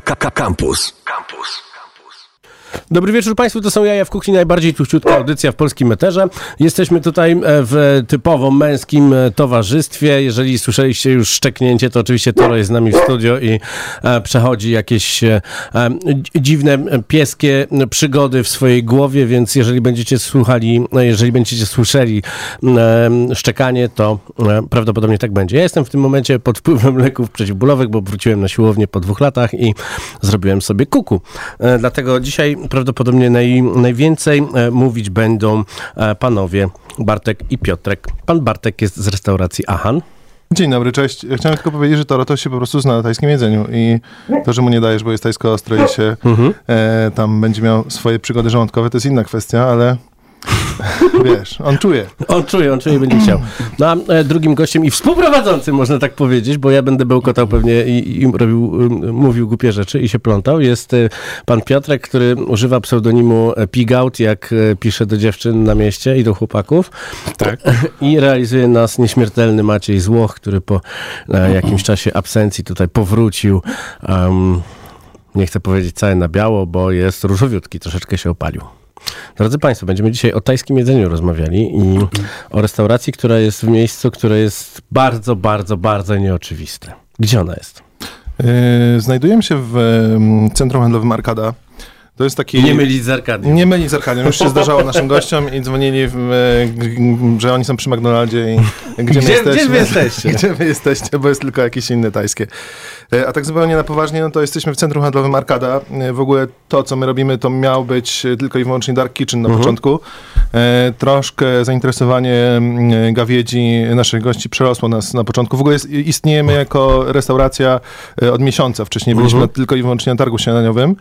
Campus. Campus. Dobry wieczór Państwu, to są Jaja w Kuchni, najbardziej tuściutka audycja w polskim meterze. Jesteśmy tutaj e, w typowo męskim e, towarzystwie. Jeżeli słyszeliście już szczeknięcie, to oczywiście Toro jest z nami w studio i e, przechodzi jakieś dziwne pieskie przygody w swojej głowie, więc jeżeli będziecie słuchali, jeżeli będziecie słyszeli szczekanie, to prawdopodobnie tak będzie. Ja jestem w tym momencie pod wpływem leków przeciwbólowych, bo wróciłem na siłownię po dwóch latach i zrobiłem sobie kuku. Dlatego dzisiaj prawdopodobnie naj, najwięcej e, mówić będą e, panowie Bartek i Piotrek. Pan Bartek jest z restauracji Ahan. Dzień dobry, cześć. Chciałem tylko powiedzieć, że Toro to się po prostu zna na tajskim jedzeniu i to, że mu nie dajesz, bo jest tajsko ostro i się mhm. e, tam będzie miał swoje przygody żołądkowe, to jest inna kwestia, ale Wiesz, on czuje. On czuje, on czuje i będzie chciał. No a e, drugim gościem i współprowadzącym, można tak powiedzieć, bo ja będę bełkotał pewnie i, i robił, mówił głupie rzeczy i się plątał, jest e, pan Piotrek, który używa pseudonimu e, Pigout, jak pisze do dziewczyn na mieście i do chłopaków. Tak. I realizuje nas nieśmiertelny Maciej Złoch, który po jakimś czasie absencji tutaj powrócił. Um, nie chcę powiedzieć całe na biało, bo jest różowiutki, troszeczkę się opalił. Drodzy Państwo, będziemy dzisiaj o tajskim jedzeniu rozmawiali i o restauracji, która jest w miejscu, które jest bardzo, bardzo, bardzo nieoczywiste. Gdzie ona jest? Yy, znajdujemy się w centrum handlowym Arkada. To jest taki... Nie mylić z Arkadią. Nie mylić z Arkadią. Już się zdarzało naszym gościom i dzwonili, w, że oni są przy McDonaldzie i gdzie, gdzie, my gdzie wy jesteście? Gdzie wy jesteście, bo jest tylko jakieś inne tajskie. E, a tak zupełnie na poważnie, no to jesteśmy w centrum handlowym Arkada. E, w ogóle to, co my robimy, to miał być tylko i wyłącznie Dark Kitchen na mhm. początku. E, troszkę zainteresowanie gawiedzi naszych gości przerosło nas na początku. W ogóle jest, istniejemy jako restauracja od miesiąca. Wcześniej byliśmy mhm. tylko i wyłącznie na targu śniadaniowym.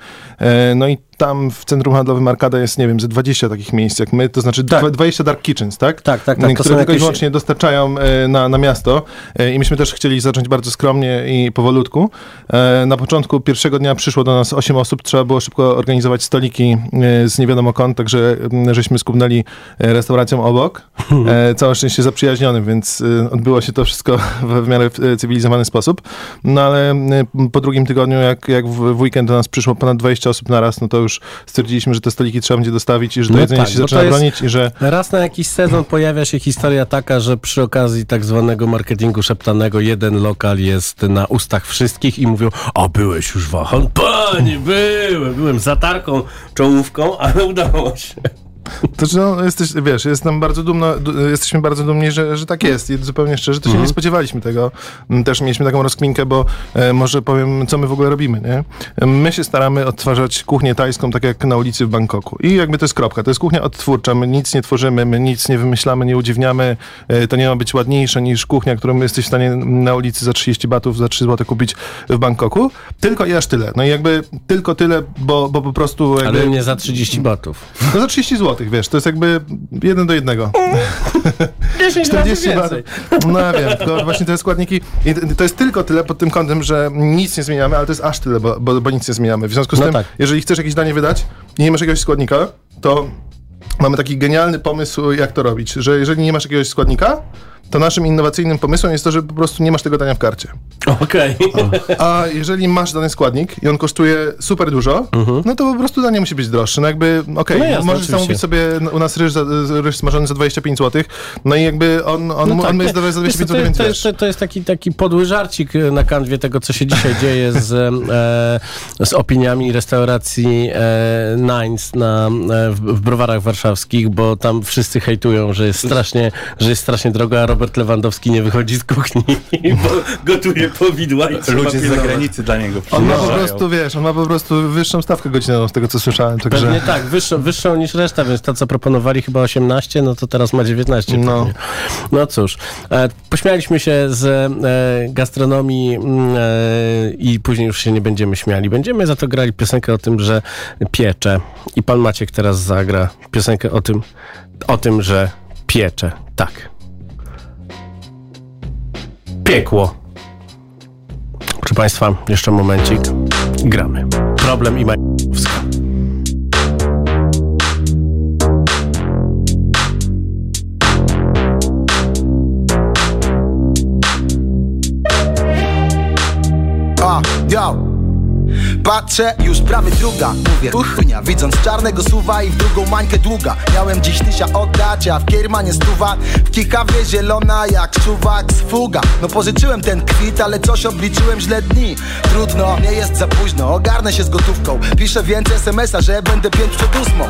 No i tam w centrum handlowym Arkada jest, nie wiem, ze 20 takich miejsc jak my, to znaczy tak. 20 dark kitchens, tak? Tak, tak, tak. Które tylko jakieś... i wyłącznie dostarczają e, na, na miasto e, i myśmy też chcieli zacząć bardzo skromnie i powolutku. E, na początku pierwszego dnia przyszło do nas 8 osób, trzeba było szybko organizować stoliki z nie wiadomo kąt, także żeśmy skubnęli restauracją obok. Całe szczęście zaprzyjaźnionym, więc odbyło się to wszystko w miarę cywilizowany sposób. No ale po drugim tygodniu, jak, jak w weekend do nas przyszło ponad 20 osób na raz, no to już stwierdziliśmy, że te stoliki trzeba będzie dostawić i że to no jedzenie tak, się zaczyna bronić i że... Raz na jakiś sezon pojawia się historia taka, że przy okazji tak zwanego marketingu szeptanego jeden lokal jest na ustach wszystkich i mówią, a byłeś już w Panie, byłem, byłem za tarką, czołówką, ale udało się. To, że no, jesteś, wiesz, bardzo dumno, jesteśmy bardzo dumni, że, że tak jest. I zupełnie szczerze, to się mhm. nie spodziewaliśmy tego. Mm, też mieliśmy taką rozkminkę, bo e, może powiem, co my w ogóle robimy, nie? My się staramy odtwarzać kuchnię tajską, tak jak na ulicy w Bangkoku. I jakby to jest kropka. To jest kuchnia odtwórcza. My nic nie tworzymy, my nic nie wymyślamy, nie udziwniamy. E, to nie ma być ładniejsze niż kuchnia, którą jesteś w stanie na ulicy za 30 batów, za 3 zł kupić w Bangkoku. Tylko i aż tyle. No i jakby tylko tyle, bo, bo po prostu... Jakby... Ale nie za 30 batów. No za 30 zł złotych, wiesz, to jest jakby jeden do jednego. 10 40 lat. No ja wiem, to właśnie te składniki, to jest tylko tyle pod tym kątem, że nic nie zmieniamy, ale to jest aż tyle, bo, bo, bo nic nie zmieniamy. W związku z no tym, tak. jeżeli chcesz jakieś danie wydać i nie masz jakiegoś składnika, to mamy taki genialny pomysł, jak to robić, że jeżeli nie masz jakiegoś składnika, to naszym innowacyjnym pomysłem jest to, że po prostu nie masz tego dania w karcie. Okej. Okay. A jeżeli masz dany składnik i on kosztuje super dużo, uh-huh. no to po prostu danie musi być droższe. No jakby, okej, okay, no możesz oczywiście. zamówić sobie u nas ryż, za, ryż smażony za 25 zł, no i jakby on, on, no tak, on jest za 25 zł, więc to, jest, to jest taki, taki podły żarcik na kanwie tego, co się dzisiaj dzieje z, e, z opiniami restauracji e, Nines na, e, w, w browarach warszawskich, bo tam wszyscy hejtują, że jest strasznie, że jest strasznie drogo, a Robert Lewandowski nie wychodzi z kuchni, bo gotuje powidła i Ludzie z zagranicy dla niego On ma po prostu, wiesz, on ma po prostu wyższą stawkę godzinową z tego, co słyszałem. Także... Pewnie tak, wyższą, wyższą niż reszta, więc to, co proponowali chyba 18, no to teraz ma 19. No, no cóż, e, pośmialiśmy się z e, gastronomii mm, e, i później już się nie będziemy śmiali. Będziemy za to grali piosenkę o tym, że piecze. I pan Maciek teraz zagra piosenkę o tym, o tym, że piecze. Tak piekło. Proszę Państwa, jeszcze momencik. Gramy. Problem i Majewska. Ah, yo. Patrzę, już prawie druga. Mówię, uchnia, widząc czarnego suwa I w drugą mańkę długa. Miałem dziś tysia oddać, a w kiermanie stuwa. W kikawie zielona jak czuwak z fuga. No pożyczyłem ten kwit, ale coś obliczyłem źle dni. Trudno, nie jest za późno Ogarnę się z gotówką. Piszę więcej smsa, że będę pięć przed ósmą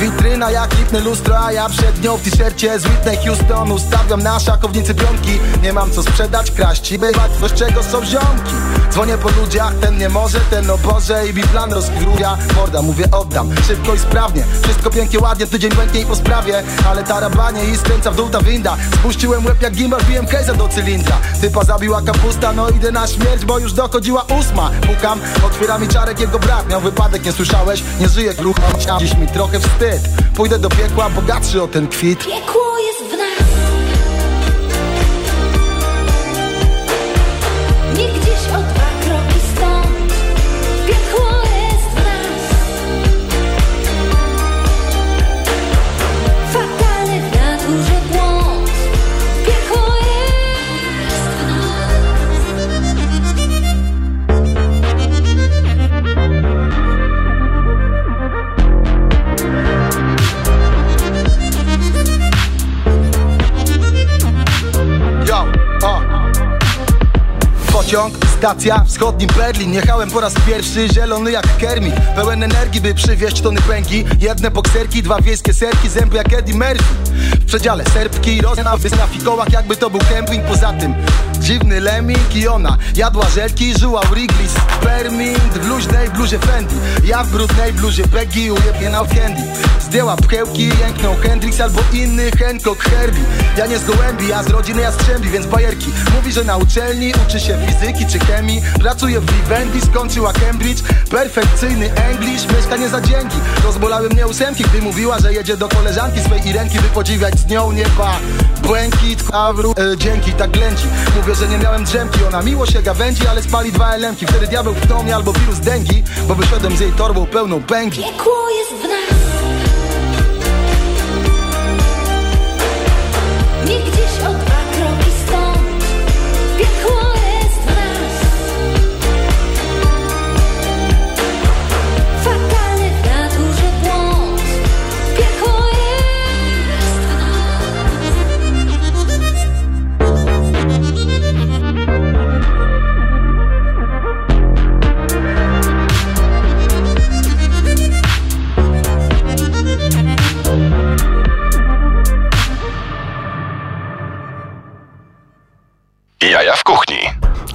Witryna jak lipne lustro, a ja przed nią w t-shircie z Whitney Houston Ustawiam na szakownicy pionki Nie mam co sprzedać, kraść i bywać, z czego są ziomki? Dzwonię po ludziach, ten nie może, ten o Boże I plan rozchwiluje, morda, mówię oddam Szybko i sprawnie, wszystko pięknie, ładnie Tydzień błęknie po sprawie, ale tarabanie I skręca w dół ta winda. Spuściłem łeb jak gimbal, biłem case'a do cylindra. Typa zabiła kapusta, no idę na śmierć Bo już dochodziła ósma. Pukam, otwiera mi czarek, jego brat Miał wypadek, nie słyszałeś? Nie żyję glucho, dziś mi trochę wstyd Pójdę do piekła, bogatszy o ten kwit. Piekło jest Pociąg, stacja, wschodni Berlin. Jechałem po raz pierwszy, zielony jak Kermit. Pełen energii, by przywieźć tony pęki Jedne bokserki, dwa wiejskie serki Zęby jak Eddie Murphy. W przedziale serbki, rozna na fikołach Jakby to był kemping, poza tym Dziwny lemming i ona. Jadła żelki, żyła Wrigley's Spermint w luźnej bluzie Fendi. Ja w brudnej bluzie Peggy ujebnie na candy Zdjęła pchełki, jęknął Hendrix Albo inny Hancock Herbie. Ja nie z gołębi, ja z rodziny Jastrzębi Więc bajerki. Mówi, że na uczelni uczy się fizyki czy chemii. Pracuje w Vivendi, skończyła Cambridge. Perfekcyjny English, mieszkanie za dzięki. Rozbolały mnie ósemki, gdy mówiła, że jedzie do koleżanki swej Irenki By podziwiać z nią nieba. Błękit, a wró- e, dzięki, tak glęci Mówię, że nie miałem drzemki, ona miło się gawędzi Ale spali dwa elemki, wtedy diabeł pchnął mnie albo wirus dengi Bo wyszedłem z jej torbą pełną pęki. Piekło jest w nas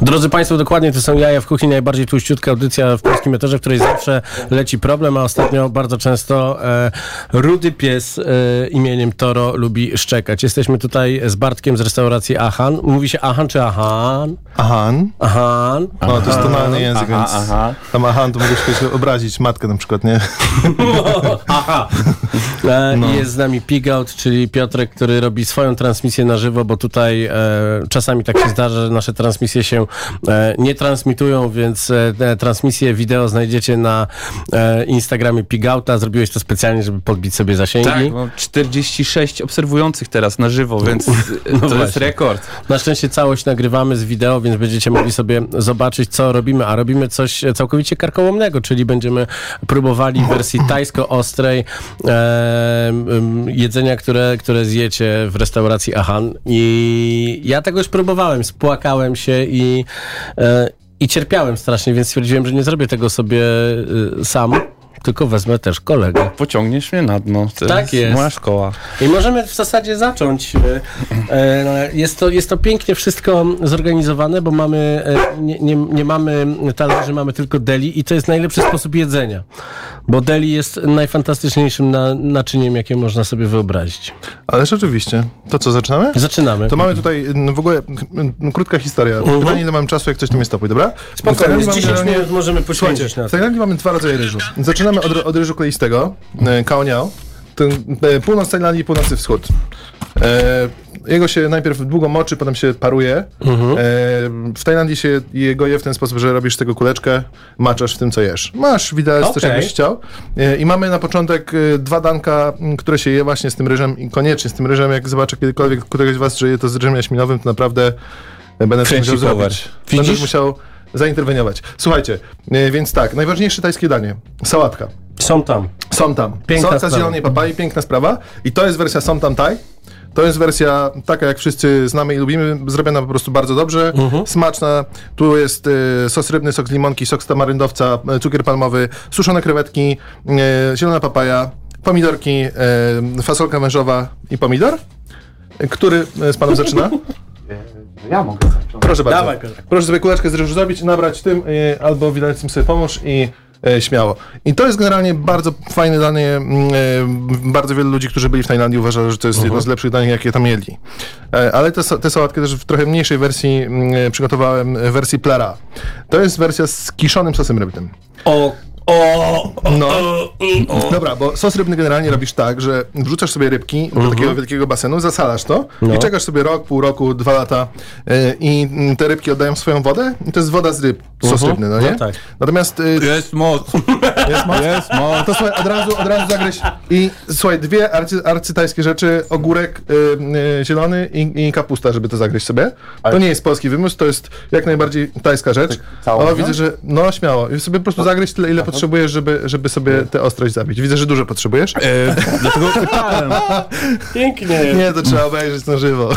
Drodzy Państwo, dokładnie to są jaja w kuchni, najbardziej tłuściutka audycja w polskim meterze, w której zawsze leci problem, a ostatnio bardzo często e, rudy pies e, imieniem Toro lubi szczekać. Jesteśmy tutaj z Bartkiem z restauracji Achan. Mówi się Achan czy Achan? Ahan. Achan. No, to jest tonalny język, Aha, więc aha. tam ahan to mogę się obrazić matkę na przykład, nie? Aha. E, i Jest z nami Pigout, czyli Piotrek, który robi swoją transmisję na żywo, bo tutaj e, czasami tak się zdarza, że nasze transmisje się e, nie transmitują, więc e, te transmisje wideo znajdziecie na e, Instagramie Pigouta. Zrobiłeś to specjalnie, żeby podbić sobie zasięgi. Tak, mam 46 obserwujących teraz na żywo, więc to jest No rekord. Na szczęście całość nagrywamy z wideo, więc będziecie mogli sobie zobaczyć, co robimy. A robimy coś całkowicie karkołomnego, czyli będziemy próbowali w wersji tajsko-ostrej e, jedzenia, które, które zjecie w restauracji Ahan. I ja tego już próbowałem, spłakałem się i, e, i cierpiałem strasznie, więc stwierdziłem, że nie zrobię tego sobie e, sam, tylko wezmę też kolegę. Pociągniesz mnie na dno. To Tak jest. Moja szkoła. I możemy w zasadzie zacząć. E, e, Jest to, jest to pięknie wszystko zorganizowane, bo mamy, e, nie, nie, nie mamy talerzy, mamy tylko deli i to jest najlepszy sposób jedzenia. Bo deli jest najfantastyczniejszym na, naczyniem, jakie można sobie wyobrazić. Ale rzeczywiście. To co, zaczynamy? Zaczynamy. To mamy tutaj w ogóle krótka historia. Pytanie, ile mam czasu, jak coś tu mnie stopuje, dobra? W Spokojnie, Tajlandii z mamy 10 generalnie- minut możemy poświęcić na w to. Tajlandii mamy dwa rodzaje ryżu. Zaczynamy od, od ryżu kleistego, e, kaoniao. E, północ Tajlandii i północny wschód. E, jego się najpierw długo moczy, potem się paruje. E, w Tajlandii się jego je w ten sposób, że robisz tego kuleczkę, maczasz w tym, co jesz. Masz widelec też Okej. jakbyś chciał. E, I mamy na początek dwa danka, które się je właśnie z tym ryżem i koniecznie z tym ryżem. Jak zobaczę kiedykolwiek któregoś z was, że je to z ryżem jaśminowym, to naprawdę będę Kręci musiał power. zrobić. Będę Widzisz? musiał zainterweniować. Słuchajcie, e, więc tak, najważniejsze tajskie danie. Sałatka. Są tam. Są tam. Piękna Sałatka z zielonej papai, piękna sprawa. I to jest wersja Som Tam Thai. To jest wersja taka, jak wszyscy znamy i lubimy, zrobiona po prostu bardzo dobrze, Mhm. smaczna. Tu jest e, sos rybny, sok z limonki, sok z tamaryndowca, e, cukier palmowy, suszone krewetki, e, zielona papaja, pomidorki, e, fasolka wężowa i pomidor. Który z panów zaczyna? Ja mogę zacząć. Proszę bardzo. Dawaj. Proszę sobie kółeczkę z ryżu zrobić, nabrać tym, y, albo widać tym sobie pomóż i y, śmiało. I to jest generalnie bardzo fajne danie. mm, y, bardzo wielu ludzi, którzy byli w Tajlandii uważa, że to jest jedno z lepszych dań, jakie tam jedli. E, ale te, te sałatkę też w trochę mniejszej wersji mm, przygotowałem, e, wersji Plera. To jest wersja z kiszonym sosem rybnym. O, o, No. Dobra, bo sos rybny generalnie robisz tak, że wrzucasz sobie rybki do takiego wielkiego basenu, zasalasz to i czekasz sobie rok, pół roku, dwa lata y, i te rybki oddają swoją wodę i to jest woda z ryb, sos rybny, no nie? No tak. Natomiast y, Jest moc. jest moc? Jest moc. To słuchaj, od razu, od razu zagryź i słuchaj, dwie arcy, arcytajskie rzeczy, ogórek y, y, zielony i, i kapusta, żeby to zagryźć sobie. To nie jest polski wymysł, to jest jak najbardziej tajska rzecz. całą, o, no? widzę, że no śmiało. I sobie po prostu zagryźć tyle, ile potrzebujesz, żeby, żeby sobie tę ostrość zabić. Widzę, że dużo potrzebujesz. E, dlatego pytałem. pięknie. Nie, to trzeba obejrzeć na żywo.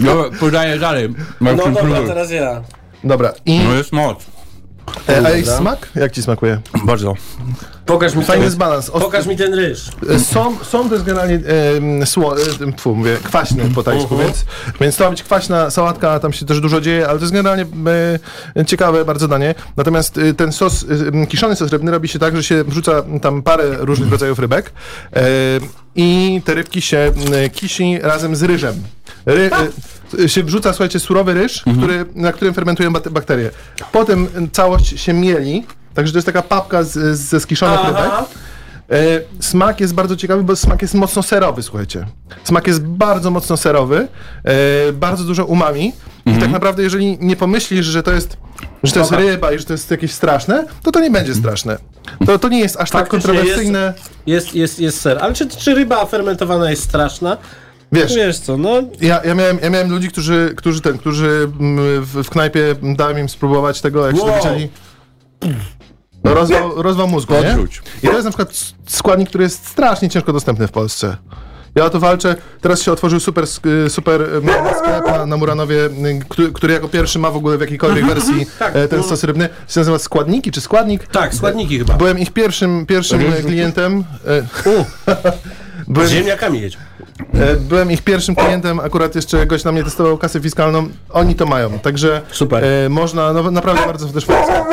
No, podaję dalej. No dobra, próbuj. teraz ja. Dobra, i No jest moc. E, a jej smak? Jak ci smakuje? Bardzo. Pokaż mi, Fajny ten, balans. Ostry- pokaż mi ten ryż. E, Są, są to jest generalnie e, sło, e, tfu, mówię, kwaśny po tajsku, więc, więc to ma być kwaśna sałatka, tam się też dużo dzieje, ale to jest generalnie e, ciekawe bardzo danie. Natomiast e, ten sos, e, kiszony sos rybny robi się tak, że się wrzuca tam parę różnych rodzajów rybek e, i te rybki się e, kisi razem z ryżem. Ry, e, się wrzuca, słuchajcie, surowy ryż, który, na którym fermentują bak- bakterie. Potem e, całość się mieli, także to jest taka papka z, ze skiszonych rybek. E, smak jest bardzo ciekawy, bo smak jest mocno serowy, słuchajcie. Smak jest bardzo mocno serowy, e, bardzo dużo umami. I tak naprawdę, jeżeli nie pomyślisz, że to jest, że to jest ryba i że to jest jakieś straszne, to to nie będzie straszne. To, to nie jest aż tak Faktycznie kontrowersyjne. Jest, jest, jest ser. Ale czy, czy ryba fermentowana jest straszna? Wiesz, Wiesz co, no... ja, ja, miałem, ja miałem ludzi, którzy, którzy, ten, którzy mm, w, w knajpie dałem im spróbować tego, jak się Wow. dowiedzieli. No, Rozwał, rozwał mózgu, nie? Odrzuć. I to jest na przykład składnik, który jest strasznie ciężko dostępny w Polsce. Ja o to walczę. Teraz się otworzył super, sk- super em, sklep na, na Muranowie, m, który, który jako pierwszy ma w ogóle w jakiejkolwiek wersji Tak. e, ten sos rybny. Się nazywa Składniki czy Składnik? Tak, składniki chyba. Byłem ich pierwszym, pierwszym klientem. E, byłem, Ziemniakami jedź. E, byłem ich pierwszym klientem, akurat jeszcze gość na mnie testował kasę fiskalną. Oni to mają, także Super. e, można, no, naprawdę bardzo też fajnie.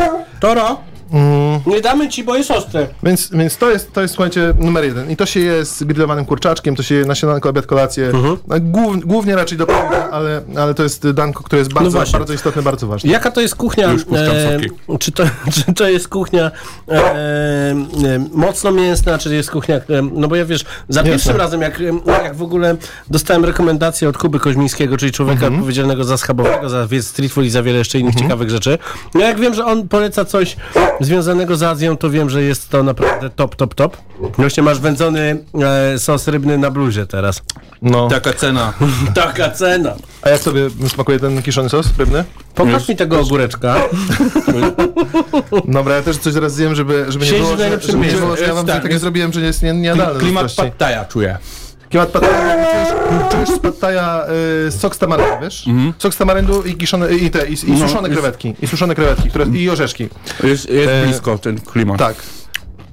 Toro, nie damy ci, bo jest ostre. Więc, więc to, jest, to jest, słuchajcie, numer jeden. I to się je z grillowanym kurczaczkiem, to się je na śniadanko, obiad, kolację. No, Głów, głównie raczej do południa, ale, ale to jest danko, które jest bardzo, właśnie. bardzo istotne, bardzo ważne. Jaka to jest kuchnia? Już soki. czy, to, czy to jest kuchnia e, e, mocno mięsna, czy jest kuchnia. E, no bo ja wiesz, za pierwszym razem, jak, e, jak w ogóle dostałem rekomendację od Kuby Koźmińskiego, czyli człowieka Mhm. odpowiedzialnego za schabowego, za street food i za wiele jeszcze innych ciekawych rzeczy. No jak wiem, że on poleca coś związanego z Azją, to wiem, że jest to naprawdę top, top, top. Właśnie masz wędzony e, sos rybny na bluzie teraz. No. Taka cena. Taka cena. A jak sobie smakuje ten kiszony sos rybny? Pokaż mi tego ogóreczka. Dobra, ja też coś teraz zjem, żeby, żeby nie było, w że, najlepszym żeby nie miejscu. było, że ja wam Jest tak, takie jest- zrobiłem, że jest nie- niejadalne. Klimat tości. pattaja czuję. Klimat pataja. Czujesz, z pataja y, sok z tamaryndu, wiesz? Sok z tamaryndu i kiszone, i te, i, i suszone jest- krewetki. I suszone krewetki, które, i orzeszki. Jest, jest E, blisko ten klimat. Tak.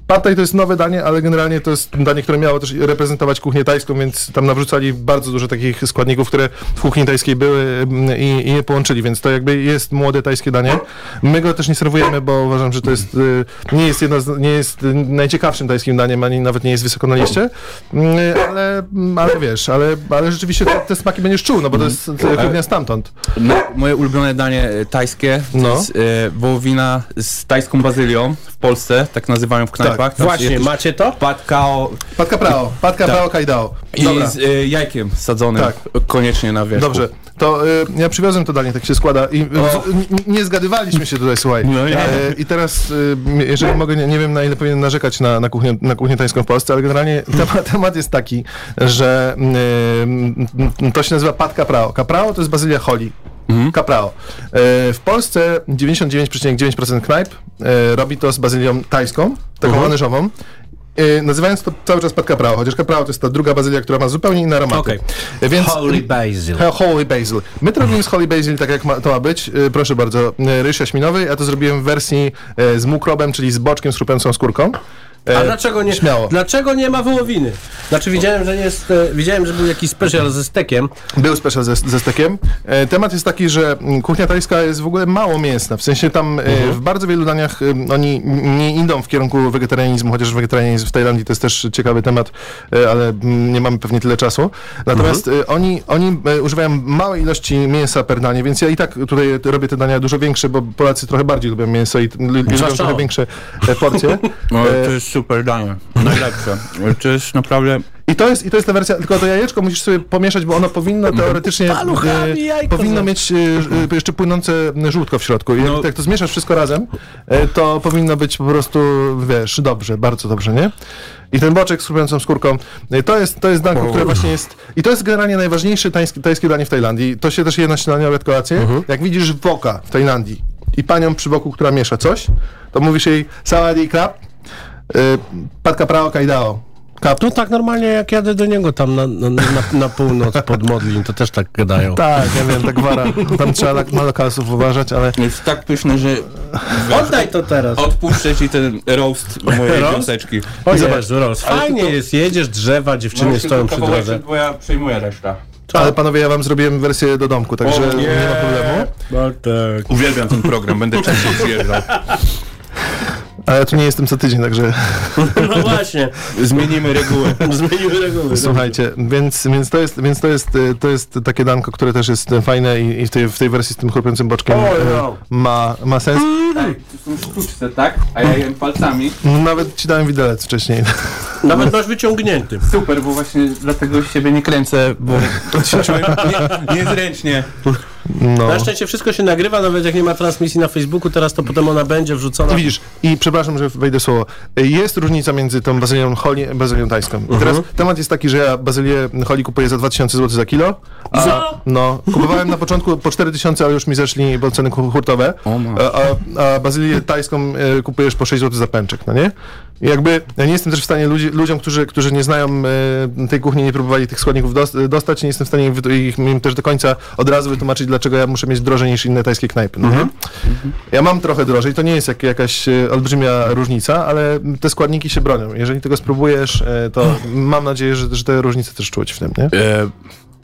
Pad thai to jest nowe danie, ale generalnie to jest danie, które miało też reprezentować kuchnię tajską, więc tam nawrzucali bardzo dużo takich składników, które w kuchni tajskiej były mm, i, i je połączyli, więc to jakby jest młode tajskie danie. My go też nie serwujemy, bo uważam, że to jest, y, nie jest jedno z, nie jest najciekawszym tajskim daniem, ani nawet nie jest wysoko na liście, Mm, ale, mm, ale wiesz, ale, ale rzeczywiście te, te smaki będziesz czuł, no bo to jest kuchnia stamtąd. No, moje ulubione danie e, tajskie to No. jest e, wołowina z tajską bazylią w Polsce, tak nazywają w knajpach. Się Właśnie, macie to? Pad kao Patka prao, patka prao kajdao. i z e, jajkiem sadzonym Tak. koniecznie na wierzchu. Dobrze, to y, ja przywiozłem to danie, tak się składa i y, z, n- nie zgadywaliśmy się tutaj, słuchaj. No nie. E, I teraz, y, jeżeli mogę, nie, nie wiem na ile powinien narzekać na, na, kuchnię, na kuchnię tańską w Polsce, ale generalnie temat, temat jest taki, że y, y, to się nazywa pat caprao. Caprao to jest bazylia holi. Kaprao. E, w Polsce 99,9% knajp e, robi to z bazylią tajską, taką Mhm. anyżową. E, nazywając to cały czas pod kaprao, chociaż kaprao to jest ta druga bazylia, która ma zupełnie inne aromaty. Więc Holy Basil. Holy Basil. My to robimy z Holy Basil tak jak ma, to ma być. Proszę bardzo, ryż jaśminowy. Ja to zrobiłem w wersji z mukrobem, czyli z boczkiem z chrupiącą skórką. E, A dlaczego nie, Śmiało. dlaczego nie ma wołowiny? Znaczy widziałem, że jest, e, widziałem, że był jakiś special ze stekiem. Był special ze, ze stekiem. E, temat jest taki, że kuchnia tajska jest w ogóle mało mięsna. W sensie tam e, w bardzo wielu daniach e, oni nie idą w kierunku wegetarianizmu, chociaż wegetarianizm w Tajlandii to jest też ciekawy temat, ale nie mamy pewnie tyle czasu. Natomiast e, oni, oni używają małej ilości mięsa per danie, więc ja i tak tutaj robię te dania dużo większe, bo Polacy trochę bardziej lubią mięso i lubią trochę większe porcje. No, to jest super danie. Najlepsze. To jest naprawdę... I to jest, I to jest ta wersja, tylko to jajeczko musisz sobie pomieszać, bo ono powinno teoretycznie Paluchami jajko powinno za- mieć e, e, jeszcze płynące żółtko w środku. I jak, No. jak to zmieszasz wszystko razem, e, to powinno być po prostu, wiesz, dobrze, bardzo dobrze, nie? I ten boczek z chrupiącą skórką, e, to jest, to jest danko, które właśnie jest... I to jest generalnie najważniejsze tajskie, tajskie danie w Tajlandii. To się też je na śniadanie, obiad, kolację. Mhm. Jak widzisz woka w Tajlandii i panią przy boku, która miesza coś, to mówisz jej sawadee krab, patka prao kaidao. Kap, No tak normalnie jak jadę do niego tam na, na, na, na północ pod Modlin, to też tak gadają. Tak, ja wiem, tak wara. Tam trzeba na, na lokalsów uważać, ale Jest tak pyszne, że Oddaj to teraz. odpuszczę ci ten roast mojej Roast? wioseczki. O I zobacz, ale fajnie tylko- jest, jedziesz, drzewa, dziewczyny stoją przy drodze. bo ja przejmuję resztę. Ale panowie, ja wam zrobiłem wersję do domku, także O, nie. nie ma problemu. Bartek. Uwielbiam ten program, będę częściej przyjeżdżał. Ale ja tu nie jestem co tydzień, także No właśnie, Zmienimy reguły. zmienimy reguły. słuchajcie, więc, więc, to, jest, więc to, jest, to jest takie danko, które też jest fajne i, i w, tej, w tej wersji z tym chrupiącym boczkiem O, y, no. ma, ma sens. Ej, to są sztuczce, tak? A ja jem palcami. Nawet ci dałem widelec wcześniej. Nawet masz wyciągnięty. Super, bo właśnie dlatego siebie nie kręcę, bo się czułem nie, niezręcznie. No. Na szczęście wszystko się nagrywa, nawet jak nie ma transmisji na Facebooku, teraz to potem ona będzie wrzucona. I widzisz, i przepraszam, że wejdę słowo, jest różnica między tą bazylią holi a bazylią tajską. I teraz temat jest taki, że ja bazylię holi kupuję za 2000 zł za kilo. A, Co? No, kupowałem na początku po 4000, ale już mi zeszli, bo ceny hu- hurtowe. Ma. A, a, bazylię tajską e, kupujesz po 6 zł za pęczek, no nie? I jakby ja nie jestem też w stanie ludzi, ludziom, którzy, którzy nie znają e, tej kuchni, nie próbowali tych składników dos, dostać, nie jestem w stanie ich, im też do końca od razu wytłumaczyć, dlaczego ja muszę mieć drożej niż inne tajskie knajpy. No nie? Ja mam trochę drożej, to nie jest jak, jakaś e, olbrzymia różnica, ale te składniki się bronią. Jeżeli tego spróbujesz, e, to mam nadzieję, że, że te różnice też czuć w tym, nie? E,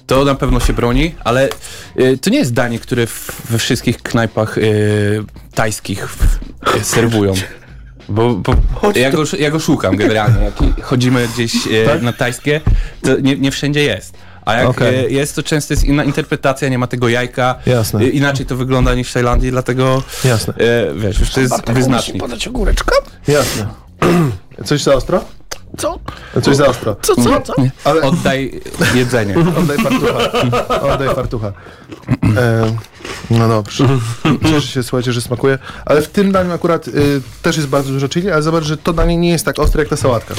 to na pewno się broni, ale e, to nie jest danie, które w, we wszystkich knajpach e, tajskich e, serwują. Bo, bo ja, go, ja go szukam generalnie. Jak chodzimy gdzieś e, na tajskie, to nie, nie wszędzie jest. A jak Okej. e, jest, to często jest inna interpretacja, nie ma tego jajka. Jasne. E, inaczej to wygląda niż w Tajlandii, dlatego Jasne. e, wiesz, już to jest wyznacznik. podać ogóreczka? Jasne. Coś za ostro? Co? Coś za ostro. Co, co, co? Ale Oddaj jedzenie. oddaj fartucha. Oddaj fartucha. E, no dobrze. Cieszę się, słuchajcie, że smakuje. Ale w tym daniu akurat y, też jest bardzo dużo chili, ale zobacz, że to danie nie jest tak ostre jak ta sałatka.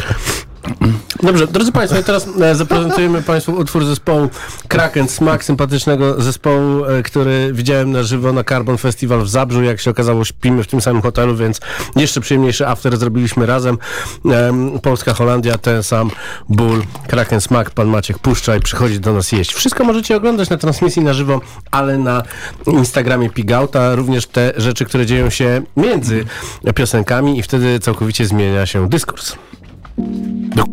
Dobrze, drodzy Państwo, teraz e, zaprezentujemy Państwu utwór zespołu Kraken, smak sympatycznego zespołu, e, który widziałem na żywo na Carbon Festival w Zabrzu. Jak się okazało, śpimy w tym samym hotelu, więc jeszcze przyjemniejszy after zrobiliśmy razem. Em, Polska, Holandia, ten sam ból. Kraken, smak, pan Maciek puszcza i przychodzi do nas jeść. Wszystko możecie oglądać na transmisji na żywo, ale na Instagramie Pigauta, również te rzeczy, które dzieją się między piosenkami i wtedy całkowicie zmienia się dyskurs. Đọc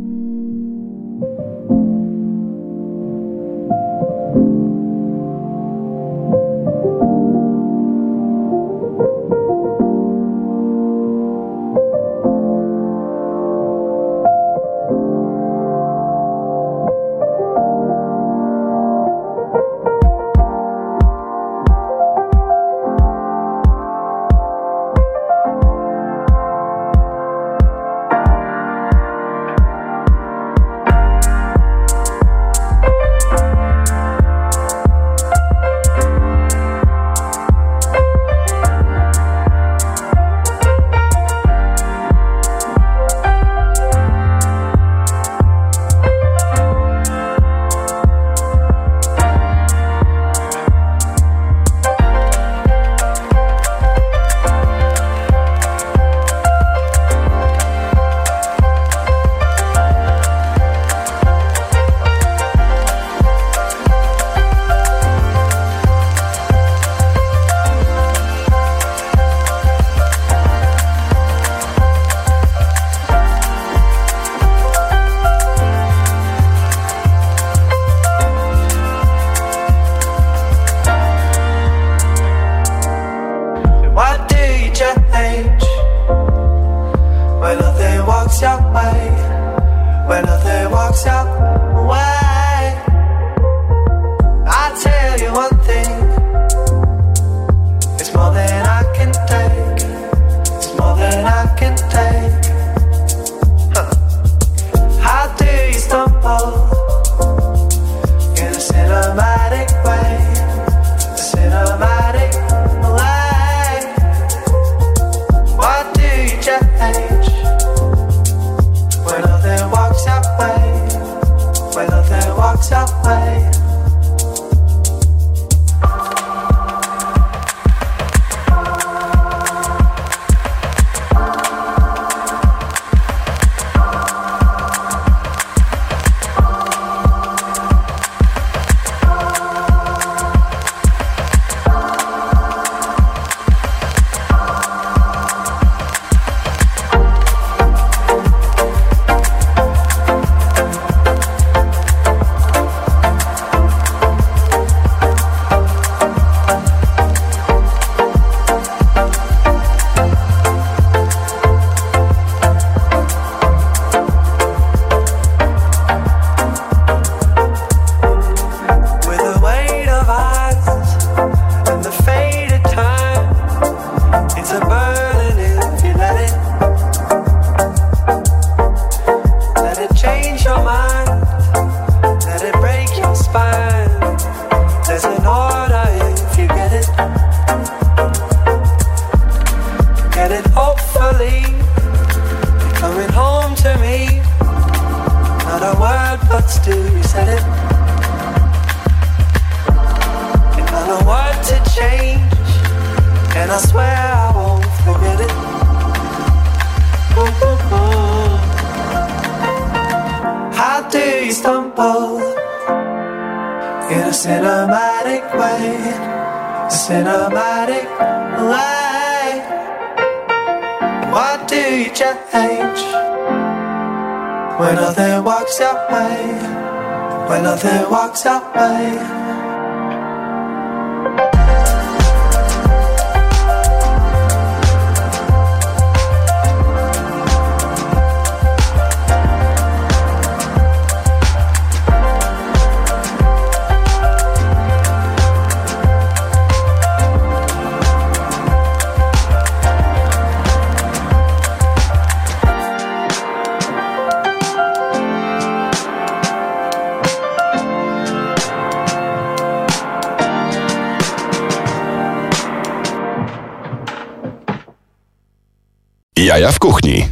Jaja w kuchni.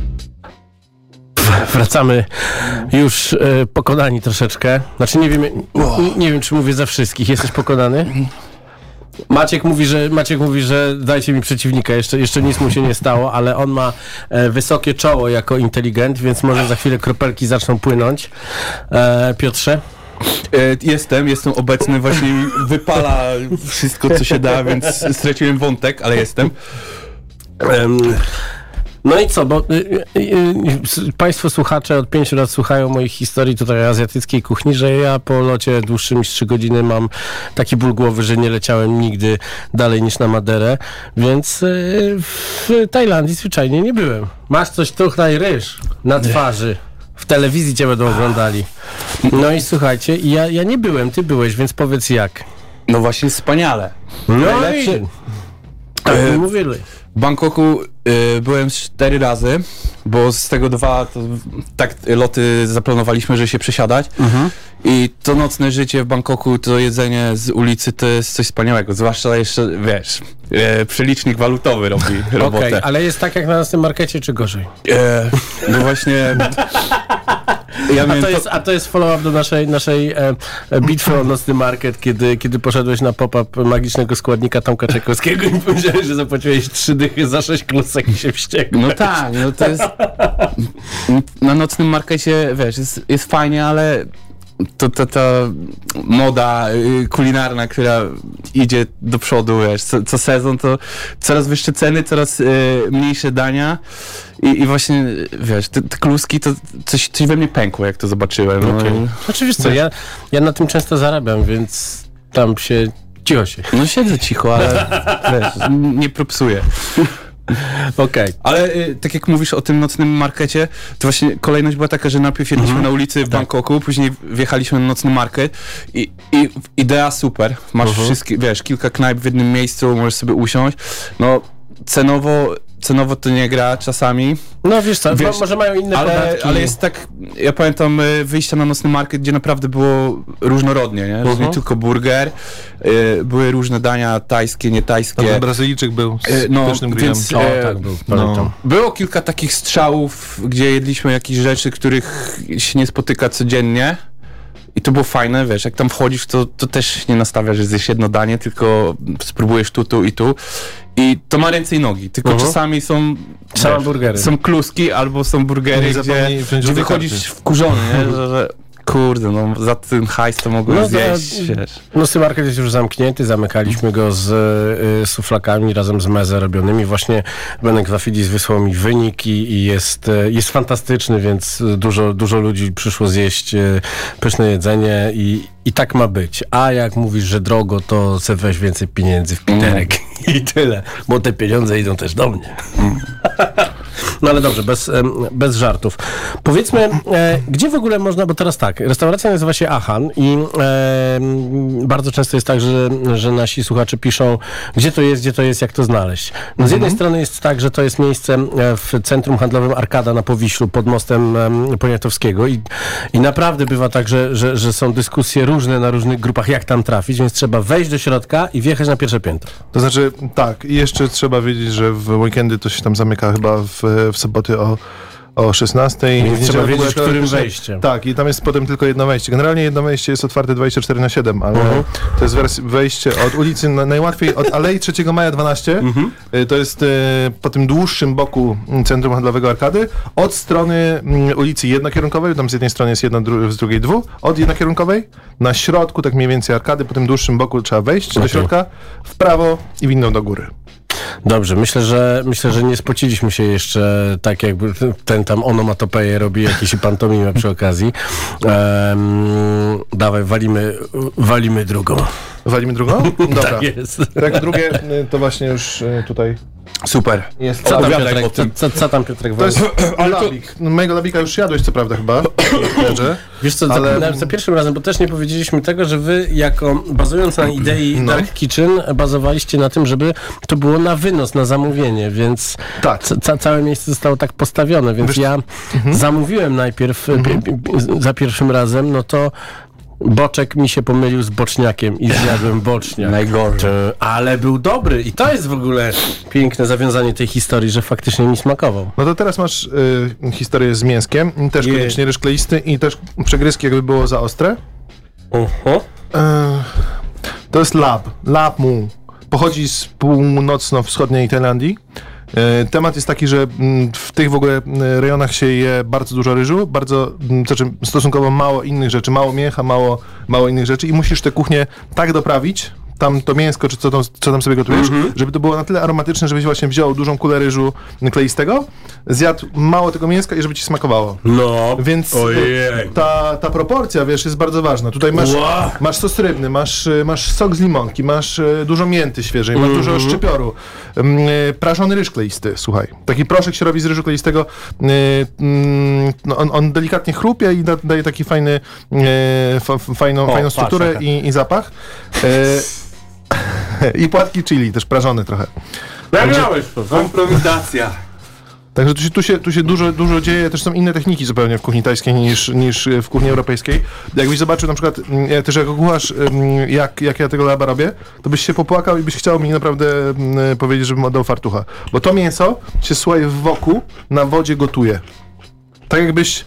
Wracamy już e, pokonani troszeczkę. Znaczy nie wiem, nie, wiem czy mówię za wszystkich. Jesteś pokonany? Maciek mówi, że Maciek mówi, że dajcie mi przeciwnika. Jeszcze, jeszcze nic mu się nie stało, ale on ma e, wysokie czoło jako inteligent, więc może za chwilę kropelki zaczną płynąć. E, Piotrze? E, Jestem, jestem obecny, właśnie wypala wszystko, co się da, więc straciłem wątek, ale jestem. Em, No i co, bo y, y, y, s- Państwo słuchacze od pięciu lat słuchają moich historii tutaj azjatyckiej kuchni, że ja po locie dłuższym niż 3 godziny mam taki ból głowy, że nie leciałem nigdy dalej niż na Maderę, więc y, w Tajlandii zwyczajnie nie byłem. Masz coś tuchnaj ryż na twarzy. W telewizji cię będą oglądali. No i słuchajcie, ja, ja nie byłem, ty byłeś, więc powiedz jak. No właśnie wspaniale. No Najlepsze- i... Tak E, mówili. W Bangkoku y, byłem cztery razy, bo z tego dwa tak loty zaplanowaliśmy, że się przesiadać. I to nocne życie w Bangkoku, to jedzenie z ulicy to jest coś wspaniałego. Zwłaszcza jeszcze, wiesz, e, przelicznik walutowy robi Okej, robotę. ale jest tak jak na naszym markecie, czy gorzej? E, no właśnie. Ja A to jest, a to jest follow-up do naszej, naszej e, e, bitwy o nocny market, kiedy, kiedy poszedłeś na pop-up magicznego składnika Tomka Czajkowskiego i powiedziałeś, że zapłaciłeś trzy dychy za sześć klusek i się wściekł. No tak, no to jest. Na nocnym markecie, wiesz, jest, jest fajnie, ale to, to, ta moda y, kulinarna, która idzie do przodu, wiesz, co, co sezon, to coraz wyższe ceny, coraz y, mniejsze dania. I, I właśnie, wiesz, te, te kluski, to coś, coś we mnie pękło, jak to zobaczyłem. No. Znaczy wiesz co, ja, ja na tym często zarabiam, więc tam się cicho się. no siedzę cicho, ale wiesz, nie propsuję. Okej. Ale y, tak jak mówisz o tym nocnym markecie, to właśnie kolejność była taka, że najpierw jedliśmy Mhm. na ulicy Tak. w Bangkoku, później wjechaliśmy na nocny market i, i idea super. Masz Mhm. wszystkie, wiesz, kilka knajp w jednym miejscu, możesz sobie usiąść. No, cenowo, cenowo to nie gra czasami, No wiesz co, Wiesz, mo- może mają inne ale, podatki. ale jest tak, ja pamiętam y, wyjścia na nocny market, gdzie naprawdę było różnorodnie, nie? Że Mhm. nie tylko burger, y, były różne dania tajskie, nie Tam tajskie. ten Brazylijczyk był z E, no, pysznym grillem. więc- O, e, tak był, pamiętam. Było kilka takich strzałów, gdzie jedliśmy jakieś rzeczy, których się nie spotyka codziennie. I to było fajne, wiesz, jak tam wchodzisz, to, to też nie nastawiasz, że zjesz jedno danie, tylko spróbujesz tu, tu i tu. I to ma ręce i nogi, tylko Mhm. czasami są Same burgery. są kluski albo są burgery, gdzie, gdzie wychodzisz karty. wkurzony, nie? Że, że kurde, no za ten hajs to mogłem No, zjeść, za- wiesz. Nocny market jest już zamknięty, zamykaliśmy go z y, suflakami razem z meze robionymi. Właśnie Benek Wafidis wysłał mi wynik i, i jest, y, jest fantastyczny, więc y, dużo, dużo ludzi przyszło zjeść y, pyszne jedzenie i, i tak ma być. A jak mówisz, że drogo, to se weź więcej pieniędzy w piterek i tyle, bo te pieniądze idą też do mnie. No ale dobrze, bez, bez żartów. Powiedzmy, e, gdzie w ogóle można, bo teraz tak, restauracja nazywa się Achan i em, bardzo często jest tak, że, że nasi słuchacze piszą, gdzie to jest, gdzie to jest, jak to znaleźć. No z jednej strony jest tak, że to jest miejsce e, w centrum handlowym Arkada na Powiślu pod mostem em, Poniatowskiego i, i naprawdę bywa tak, że, że, że są dyskusje różne na różnych grupach, jak tam trafić, więc trzeba wejść do środka i wjechać na pierwsze piętro. To znaczy, tak, i jeszcze trzeba wiedzieć, że w weekendy to się tam zamyka chyba w, w soboty o, o 16. Więc W trzeba wiedzieć, którym wejściem. Tak, i tam jest potem tylko jedno wejście. Generalnie jedno wejście jest otwarte 24 na 7, ale Mhm. to jest wejście od ulicy na, najłatwiej, od Alei 3 Maja 12. Mhm. Y, To jest y, po tym dłuższym boku mm, centrum handlowego Arkady, od strony mm, ulicy jednokierunkowej, tam z jednej strony jest jedna, dru- z drugiej dwu, od jednokierunkowej, na środku tak mniej więcej Arkady, po tym dłuższym boku trzeba wejść do Okej. środka, w prawo i w inną do góry. Dobrze, myślę, że myślę, że nie spociliśmy się jeszcze tak jakby ten tam onomatopeję robi jakieś pantomimę przy okazji. Em, dawaj, walimy, walimy drugą. Walimy drugą? Dobra. Tak jest. Tak, drugie y, to właśnie już y, tutaj Super. jest. Co tam, Piotrek, o co, tym. co, co tam Piotrek To jest labik. No, mojego labika już jadłeś, co prawda chyba. Wiesz co, ale- za, za pierwszym razem, bo też nie powiedzieliśmy tego, że wy jako, bazując na idei No. Dark Kitchen, bazowaliście na tym, żeby to było na wynos, na zamówienie, więc Tak. ca, ca, całe miejsce zostało tak postawione, więc Wiesz- ja Mhm. zamówiłem najpierw pi- pi- za pierwszym razem, no to boczek mi się pomylił z boczniakiem i zjadłem boczniak. Najgorzej. Ale był dobry i to jest w ogóle piękne zawiązanie tej historii, że faktycznie mi smakował. No to teraz masz y, historię z mięskiem, też Je. koniecznie ryż kleisty i też przegryzki jakby było za ostre. Uh-huh. E, to jest lab, lab mu. Pochodzi z północno-wschodniej Tajlandii. E, Temat jest taki, że mm, w tych w ogóle mm, rejonach się je bardzo dużo ryżu, bardzo, znaczy stosunkowo mało innych rzeczy, mało mięcha, mało, mało innych rzeczy i musisz tę kuchnię tak doprawić, tam to mięsko, czy co tam, co tam sobie gotujesz, żeby to było na tyle aromatyczne, żebyś właśnie wziął dużą kulę ryżu kleistego, zjadł mało tego mięska i żeby ci smakowało. No, Więc Ojej. ta, ta proporcja, wiesz, jest bardzo ważna. Tutaj masz, masz sos rybny, masz, y, masz sok z limonki, masz y, dużo mięty świeżej, masz Mhm. dużo szczypioru, ym, y, prażony ryż kleisty, słuchaj. Taki proszek się robi z ryżu kleistego, mm, no on, on delikatnie chrupie i da, daje taki fajny, fa, fajną, O, fajną strukturę i, i zapach. I płatki chili, też prażone trochę. Nagrałeś to, Improwizacja. Także tu się, tu się, tu się dużo, dużo dzieje, też są inne techniki zupełnie w kuchni tajskiej niż, niż w kuchni europejskiej. Jakbyś zobaczył na przykład mm, ja też jako kucharz, mm, jak, jak ja tego laba robię, to byś się popłakał i byś chciał mi naprawdę mm, powiedzieć, żebym oddał fartucha. Bo to mięso się słuchaj w woku na wodzie gotuje. Tak jakbyś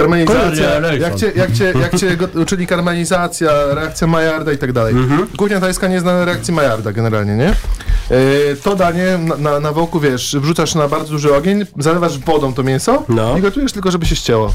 karmelizacja, Kurde, jak cię, jak cię, jak cię uczyli karmelizacja, reakcja Maillarda i tak dalej. Kuchnia tajska nie zna reakcji Maillarda generalnie, nie? Yy, to danie na, na, na wiesz, wrzucasz na bardzo duży ogień, zalewasz wodą to mięso No. i gotujesz tylko, żeby się ścięło.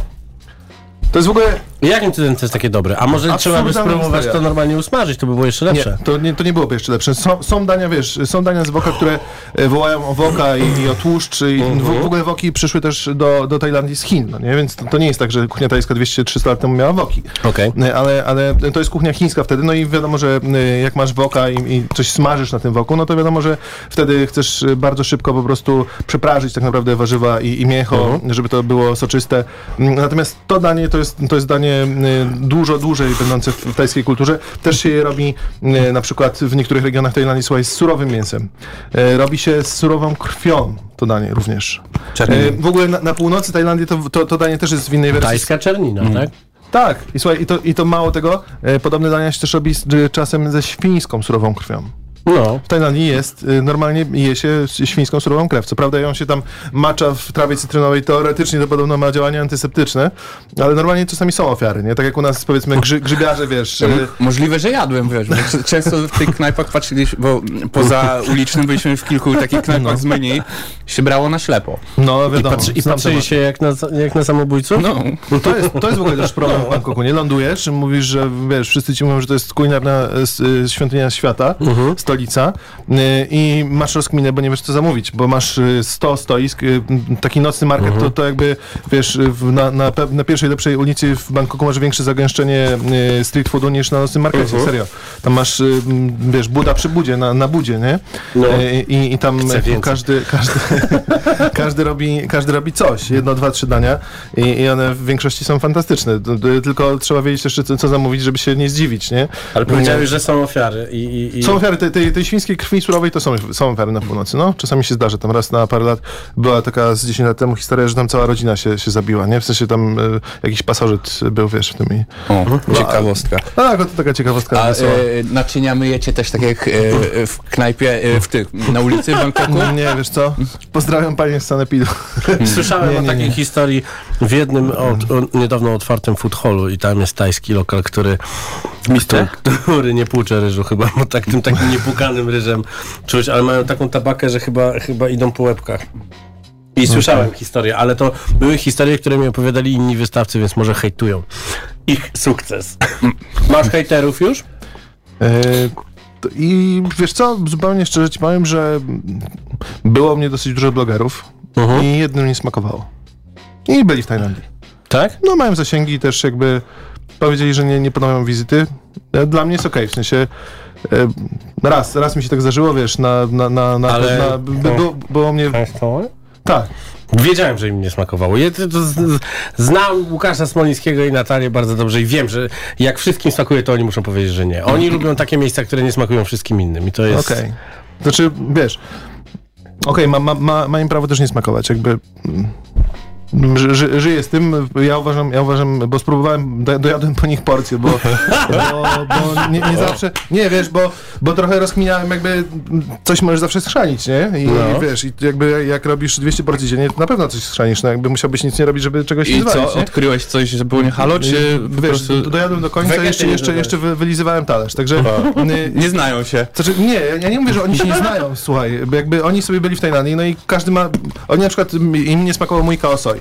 To jest w ogóle Jakim cudem to jest takie dobre? A może trzeba by spróbować to normalnie usmażyć, to by było jeszcze Nie, lepsze. to nie, to nie byłoby jeszcze lepsze. Są, są dania, wiesz, są dania z woka, które e, wołają o woka i, i o tłuszcz. I w, w ogóle woki przyszły też do, do Tajlandii z Chin, no nie? Więc to, to nie jest tak, że kuchnia tajska 200-300 lat temu miała woki. Okej. E, Ale, ale to jest kuchnia chińska wtedy, no i wiadomo, że e, jak masz woka i, i coś smażysz na tym woku, no to wiadomo, że wtedy chcesz bardzo szybko po prostu przeprażyć tak naprawdę warzywa i, i mięcho, żeby to było soczyste. Mm, Natomiast to danie to jest, to jest danie e, dużo dłużej będące w, tajskiej kulturze. Też się je robi e, na przykład w niektórych regionach Tajlandii, słuchaj, z surowym mięsem. E, Robi się z surową krwią to danie również. Czerniną. E, W ogóle na, na północy Tajlandii to, to, to danie też jest w innej wersji. Tajska czernina, tak? Tak, i słuchaj, i to, i to mało tego, podobne dania się też robi z, czasem ze świńską surową krwią. No. W Tajlandii jest, y, normalnie je się świńską surową krew. Co prawda ją się tam macza w trawie cytrynowej, teoretycznie to podobno ma działanie antyseptyczne, ale normalnie czasami są ofiary, nie? Tak jak u nas powiedzmy grzy, grzybiarze, wiesz, y, Możliwe, że jadłem, wiesz, często w tych knajpach patrzyliśmy, bo poza ulicznym byliśmy w kilku takich knajpach z menu, się brało na ślepo. no I, wiadomo. patrzy, i znam patrzyli się jak na, jak na samobójców? No, To jest, to jest w ogóle też problem w Bangkoku, nie? Lądujesz, mówisz, że wiesz, wszyscy ci mówią, że to jest kulinarna s- e, świątynia świata, stolica y, i masz rozkminę, bo nie wiesz co zamówić, bo masz y, 100 stoisk, y, taki nocny market, to, to jakby, wiesz, na, na, na pierwszej lepszej ulicy w Bangkoku masz większe zagęszczenie y, street foodu niż na nocnym markecie, serio. Tam masz, y, wiesz, buda przy budzie, na, na budzie, nie? No. Y, I, i tam y, każdy, każdy, każdy, robi, każdy robi coś, jedno, dwa, trzy dania i, i one w większości są fantastyczne. Tylko trzeba wiedzieć jeszcze, co, co zamówić, żeby się nie zdziwić, nie? Ale powiedziałeś, że są ofiary i... i, i... Są ofiary tej, tej, tej świńskiej krwi surowej, to są, są ofiary na północy, no. Czasami się zdarza, tam raz na parę lat była taka z 10 lat temu historia, że tam cała rodzina się, się zabiła, nie? W sensie tam e, jakiś pasożyt był, wiesz, w tym i... o, ciekawostka. No, tak, to taka ciekawostka. A wesoła. e, naczynia myjecie też tak jak e, w knajpie, e, w tych, na ulicy w Bangkoku? Nie, wiesz co? Pozdrawiam panie z Sanepidu. Słyszałem Nie, o nie, takiej nie. historii w jednym od, o, niedawno otwartym food hallu i tam jest tajski lokal, który Mister? który nie płucze ryżu chyba, bo tak, tym takim niepukanym ryżem czuć, ale mają taką tabakę, że chyba, chyba idą po łebkach. I słyszałem historię, ale to były historie, które mi opowiadali inni wystawcy, więc może hejtują. Ich sukces. Masz hejterów już? E, I wiesz co, zupełnie szczerze ci powiem, że było mnie dosyć dużo blogerów i jednym nie smakowało. I byli w Tajlandii. Tak? No mają zasięgi też jakby powiedzieli, że nie, nie ponowią wizyty. E, Dla mnie jest okej, w sensie raz, raz mi się tak zdarzyło, wiesz, na, na, na, na, Ale- na by, było, było mnie, tak, Wiedziałem, że im nie smakowało. Ja to, znam Łukasza Smolińskiego i Natalię bardzo dobrze i wiem, że jak wszystkim smakuje, to oni muszą powiedzieć, że nie. Oni lubią takie miejsca, które nie smakują wszystkim innym i to jest... okej. Znaczy, wiesz, okej, ma, ma, ma, ma im prawo też nie smakować, jakby... Ży, ży, żyję z tym, ja uważam, ja uważam, bo spróbowałem, do, dojadłem po nich porcję, bo, bo, bo nie, nie zawsze, nie wiesz, bo, bo trochę rozkminiałem jakby coś możesz zawsze schrzanić, nie? I, No. i wiesz, i jakby jak robisz 200 porcji dziennie, to na pewno coś schrzanisz, no jakby musiałbyś nic nie robić, żeby czegoś nie I zwalić, co, nie? odkryłeś coś, że było nie halo, czy po wiesz, prostu do- dojadłem do końca, jeszcze, nie jeszcze, jeszcze wy, wylizywałem talerz, także... y, nie znają się? znaczy, nie, ja nie mówię, że oni się nie znają, słuchaj, jakby oni sobie byli w Tajlandii, no i każdy ma, oni na przykład, im nie smakował mój kaosoi.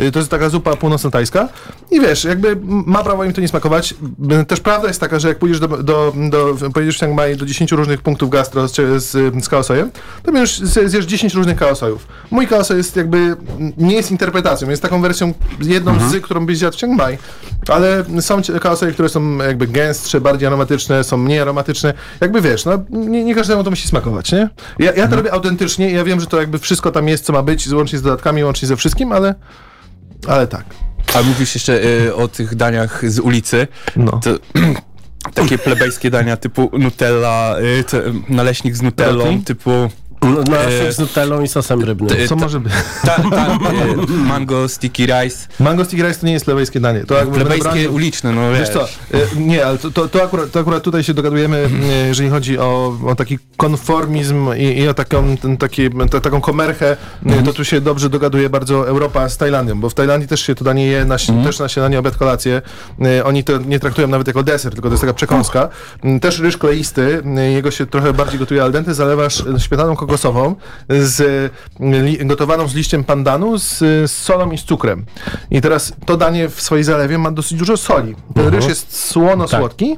Y, To jest taka zupa północno-tajska i wiesz, jakby ma prawo im to nie smakować. Y, Też prawda jest taka, że jak pójdziesz do, do, do pojedziesz w Chiang Mai do 10 różnych punktów gastro z, z, z kaosojem, to już zjesz 10 różnych kaosojów. Mój kaosoj jest jakby, nie jest interpretacją, jest taką wersją jedną z, którą byś zjadł w Chiang Mai, ale są kaosoje, które są jakby gęstsze, bardziej aromatyczne, są mniej aromatyczne. Jakby wiesz, no nie, nie każdemu to musi smakować, nie? Ja, ja to robię autentycznie ja wiem, że to jakby wszystko tam jest, co ma być, łącznie z dodatkami, łącznie ze wszystkim, ale, ale tak. A mówisz jeszcze e, o tych daniach z ulicy, No. to takie plebejskie dania typu Nutella, te, naleśnik z Nutellą, typu No, na E, z nutellą i sosem rybnym. ty- Co ta- może być? ta, ta, e, mango sticky rice, Mango sticky rice to nie jest plebejskie danie. To plebejskie uliczne, no wiesz. Co, y, nie, ale to, to, to, akurat, to akurat tutaj się dogadujemy, y, jeżeli chodzi o, o taki konformizm i, i o taką, ten, taki, ta, taką komerchę, y, to tu się dobrze dogaduje bardzo Europa z Tajlandią, bo w Tajlandii też się to danie je, na, śni- też na śniadanie, obiad, kolację. Oni to nie traktują nawet jako deser, tylko to jest taka przekąska. Y, Też ryż kleisty, jego się trochę bardziej gotuje al dente, zalewasz śmietaną kokosową z, y, gotowaną z liściem pandanu, z, z solą i z cukrem. I teraz to danie w swojej zalewie ma dosyć dużo soli. Ten ryż jest słono-słodki.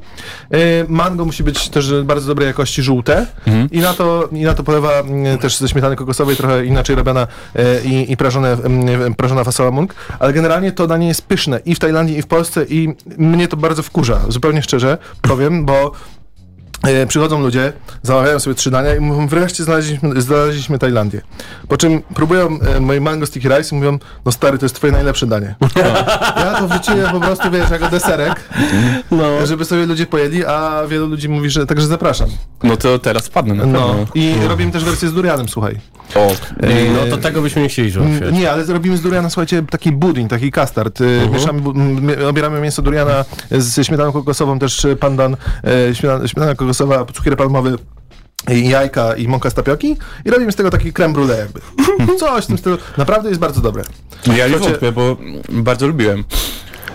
Y, mango musi być też bardzo dobrej jakości żółte. I, na to, I na to polewa mm, też ze śmietany kokosowej, trochę inaczej robiona y, i, i prażone, mm, prażona fasola mung. Ale generalnie to danie jest pyszne i w Tajlandii, i w Polsce i mnie to bardzo wkurza, zupełnie szczerze powiem, bo Przychodzą ludzie, zamawiają sobie trzy dania i mówią, wreszcie znaleźliśmy, znaleźliśmy Tajlandię. Po czym próbują e, moje mango sticky rice i mówią, no stary, to jest twoje najlepsze danie. Ja to wrzuciłem po prostu, wiesz, jako deserek, No. żeby sobie ludzie pojedli, a wielu ludzi mówi, że także zapraszam. No to teraz padnę na pewno. No. I robimy też wersję z durianem, słuchaj. O, No to tego byśmy nie chcieli. Mm, Nie, ale zrobimy z duriana, słuchajcie, taki budyń, taki custard. Y, Mieszamy, bu- m, mi- obieramy mięso duriana ze śmietaną kokosową, też pandan, e, śmietana, śmietana kokosowa, cukier palmowy, i jajka i mąka z tapioki i robimy z tego taki creme brulee jakby. Coś w tym stylu. Naprawdę jest bardzo dobre. ja nie wątpię, bo bardzo lubiłem.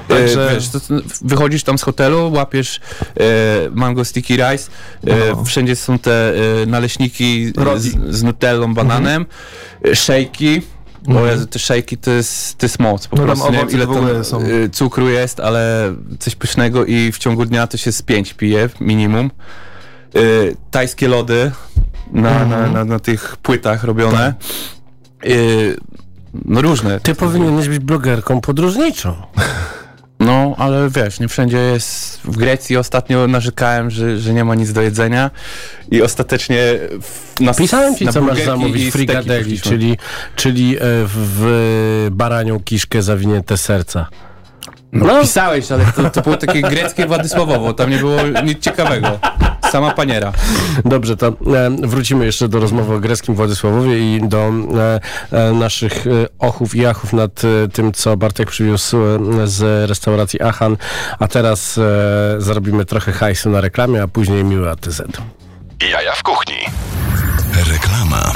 Także- E, wiesz, to, wychodzisz tam z hotelu, łapiesz e, mango sticky rice, e, No. wszędzie są te e, naleśniki z, z nutellą, bananem, e, szejki. Bo Jezu, te szejki to jest, to jest moc po. No prostu. Nie wiem ile tam są. e, cukru jest, ale coś pysznego i w ciągu dnia to się z pięć pije minimum. E, tajskie lody na, Mhm. na, na, na tych płytach robione. E, no różne. Ty powinieneś być blogerką podróżniczą. No, ale wiesz, nie wszędzie jest. W Grecji ostatnio narzekałem, że, że nie ma nic do jedzenia i ostatecznie w, na, Pisałem ci, na co masz zamówić i steki frigadeli, poszliśmy. czyli, czyli e, w, baranią kiszkę zawinięte serca. No, pisałeś, ale to, to było takie greckie Władysławowo, tam nie było nic ciekawego. Sama paniera. Dobrze, to e, wrócimy jeszcze do rozmowy o greckim Władysławowie i do e, e, naszych ochów i achów nad e, tym, co Bartek przywiózł e, z restauracji Achan. A teraz e, zarobimy trochę hajsu na reklamie, a później miły ATZ. Jaja w kuchni. Reklama.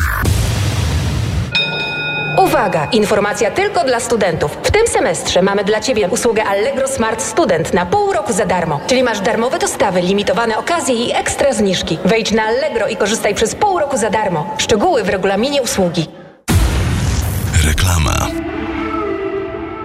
Uwaga! Informacja tylko dla studentów. W tym semestrze mamy dla Ciebie usługę Allegro Smart Student na pół roku za darmo. Czyli masz darmowe dostawy, limitowane okazje i ekstra zniżki. Wejdź na Allegro i korzystaj przez pół roku za darmo. Szczegóły w regulaminie usługi. Reklama.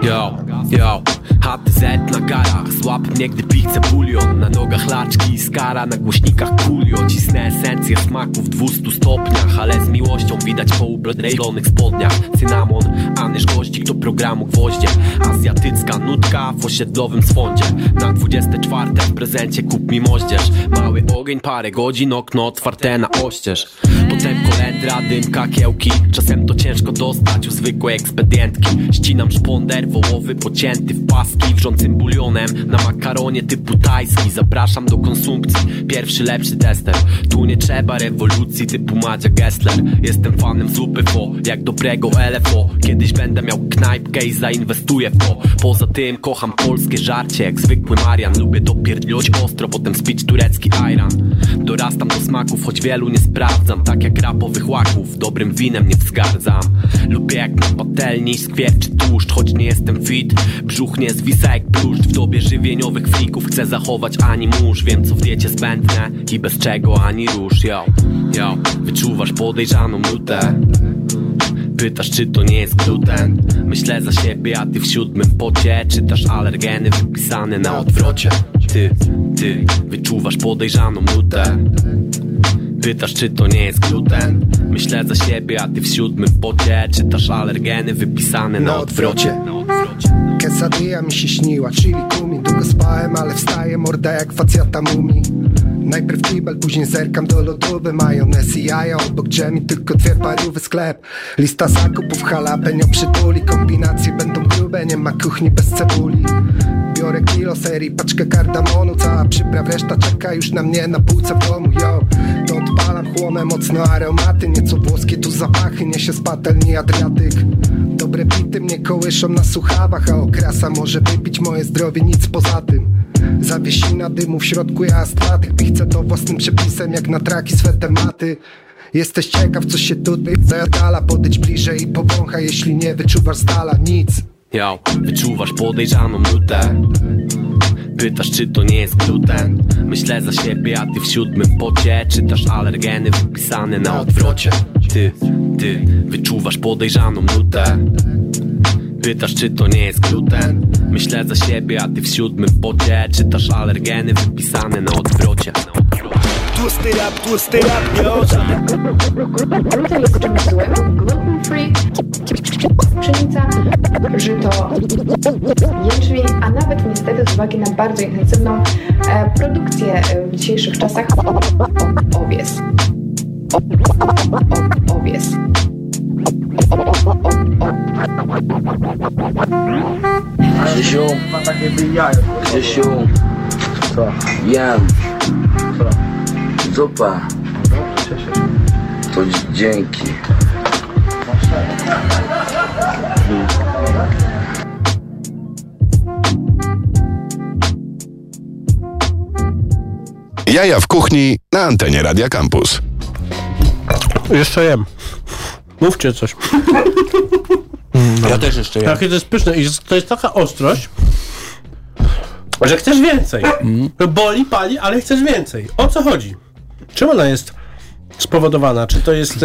Yo, yo, HTZ na garach Złap mnie, gdy pichcę bulion Na nogach laczki i skara Na głośnikach kulio Cisnę esencję smaku w 200 stopniach Ale z miłością widać po ublonych spodniach. Cynamon, anyż gościk do programu gwoździe. Azjatycka nutka w osiedlowym swądzie Na 24 w prezencie kup mi moździerz. Mały ogień, parę godzin, okno otwarte na oścież Potem kolendra, dymka, kiełki. Czasem to ciężko dostać u zwykłej ekspedientki. Ścinam szponder wołowy pocięty w paski Wrzącym bulionem. Na makaronie typu tajski Zapraszam do konsumpcji, pierwszy lepszy tester. Tu nie trzeba rewolucji typu Madzia Gessler. Jestem fanem zupy fo, jak dobrego LFO Kiedyś będę miał knajpkę i zainwestuję w to. Poza tym kocham polskie żarcie jak zwykły Marian. Lubię dopierdzieć ostro, potem spić turecki ajran. Dorastam do smaków, choć wielu nie sprawdzam. Tak jak rapowych łaków, dobrym winem nie wzgardzam. Lubię jak na patelni skwierczy tłuszcz Choć nie jestem fit, brzuch nie zwisa jak bluszcz W dobie żywieniowych frików chcę zachować ani mórz Wiem co w diecie zbędne. I bez czego ani róż Yo, yo, wyczuwasz podejrzaną nutę. Pytasz, czy to nie jest gluten. Myślę za siebie, a ty w siódmym pocie. Czytasz alergeny wypisane na odwrocie. Ty, ty, wyczuwasz podejrzaną nutę Pytasz, czy to nie jest gluten Myślę za siebie, a ty w siódmym pocie. Czytasz alergeny wypisane na odwrocie. Quesadilla mi się śniła, chili kumi Długo spałem, ale wstaję, morda jak facjata mumi. Najpierw kibel, później zerkam do lodówy. Majonez i jaja, obok drzemi tylko dwie parówy sklep. Lista zakupów, jalapeno przytuli. Kombinacje będą grube, nie ma kuchni bez cebuli. Biorę kilo serii, paczkę kardamonu. Cała przypraw, reszta czeka już na mnie na półce w domu, yo odpalam, chłonę mocno aromaty Nieco włoskie tu zapachy, niesie z patelni Adriatyk. Dobre bity mnie kołyszą na słuchawach A okrasa może wypić moje zdrowie, nic poza tym. Zawiesina dymu w środku, ja astmatyk Pichcę to własnym przepisem, jak na traki swe tematy. Jesteś ciekaw, co się tutaj zajadala Podejdź bliżej i powąchaj, jeśli nie wyczuwasz z dala nic. Yo, wyczuwasz podejrzaną nutę Pytasz czy to nie jest gluten? Myślę za siebie, a ty w siódmym pocie. Czytasz alergeny wypisane na odwrocie. Ty, ty wyczuwasz podejrzaną nutę. Pytasz czy to nie jest gluten? Myślę za siebie, a ty w siódmym pocie. Czytasz alergeny wypisane na odwrocie Tłusty rap, tłusty rap, nie o żaden Gluten jest czymś złym. Gluten free, pszenica, żyto, jęczmień, a nawet niestety z uwagi na bardzo intensywną e, produkcję e, w dzisiejszych czasach owies. Owies. Grzesiu, Grzesiu, co? Jem. Co? Zupa. To dzi- dzięki. Jaja w kuchni na antenie Radia Campus. Jeszcze jem. Mówcie coś. Ja też jeszcze jem. Jakie to jest pyszne i to jest taka ostrość, że chcesz więcej. To boli, pali, ale chcesz więcej. O co chodzi? Czym ona jest spowodowana? Czy to jest...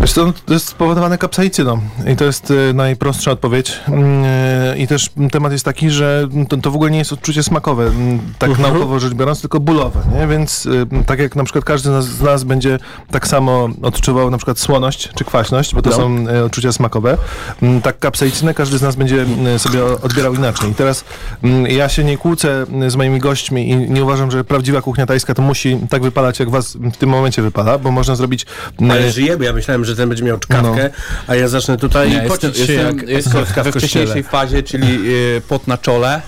Wiesz to jest spowodowane kapsaicyną i to jest e, najprostsza odpowiedź. Mm, e, I też temat jest taki, że to, to w ogóle nie jest odczucie smakowe, mm, tak Mhm. naukowo rzecz biorąc, tylko bólowe, nie? Więc e, tak jak na przykład każdy z nas, z nas będzie tak samo odczuwał na przykład słoność czy kwaśność, bo to No. są odczucia smakowe, mm, tak kapsaicynę każdy z nas będzie sobie odbierał inaczej. I teraz ja się nie kłócę z moimi gośćmi i nie uważam, że prawdziwa kuchnia tajska to musi tak wypalać, jak was w tym momencie wypala, bo można zrobić... Ale żyjemy, ja myślałem, że ten będzie miał czkawkę, a ja zacznę tutaj Nie, pocić jestem, się jestem, jak jestem w wcześniejszej fazie, czyli y, pot na czole.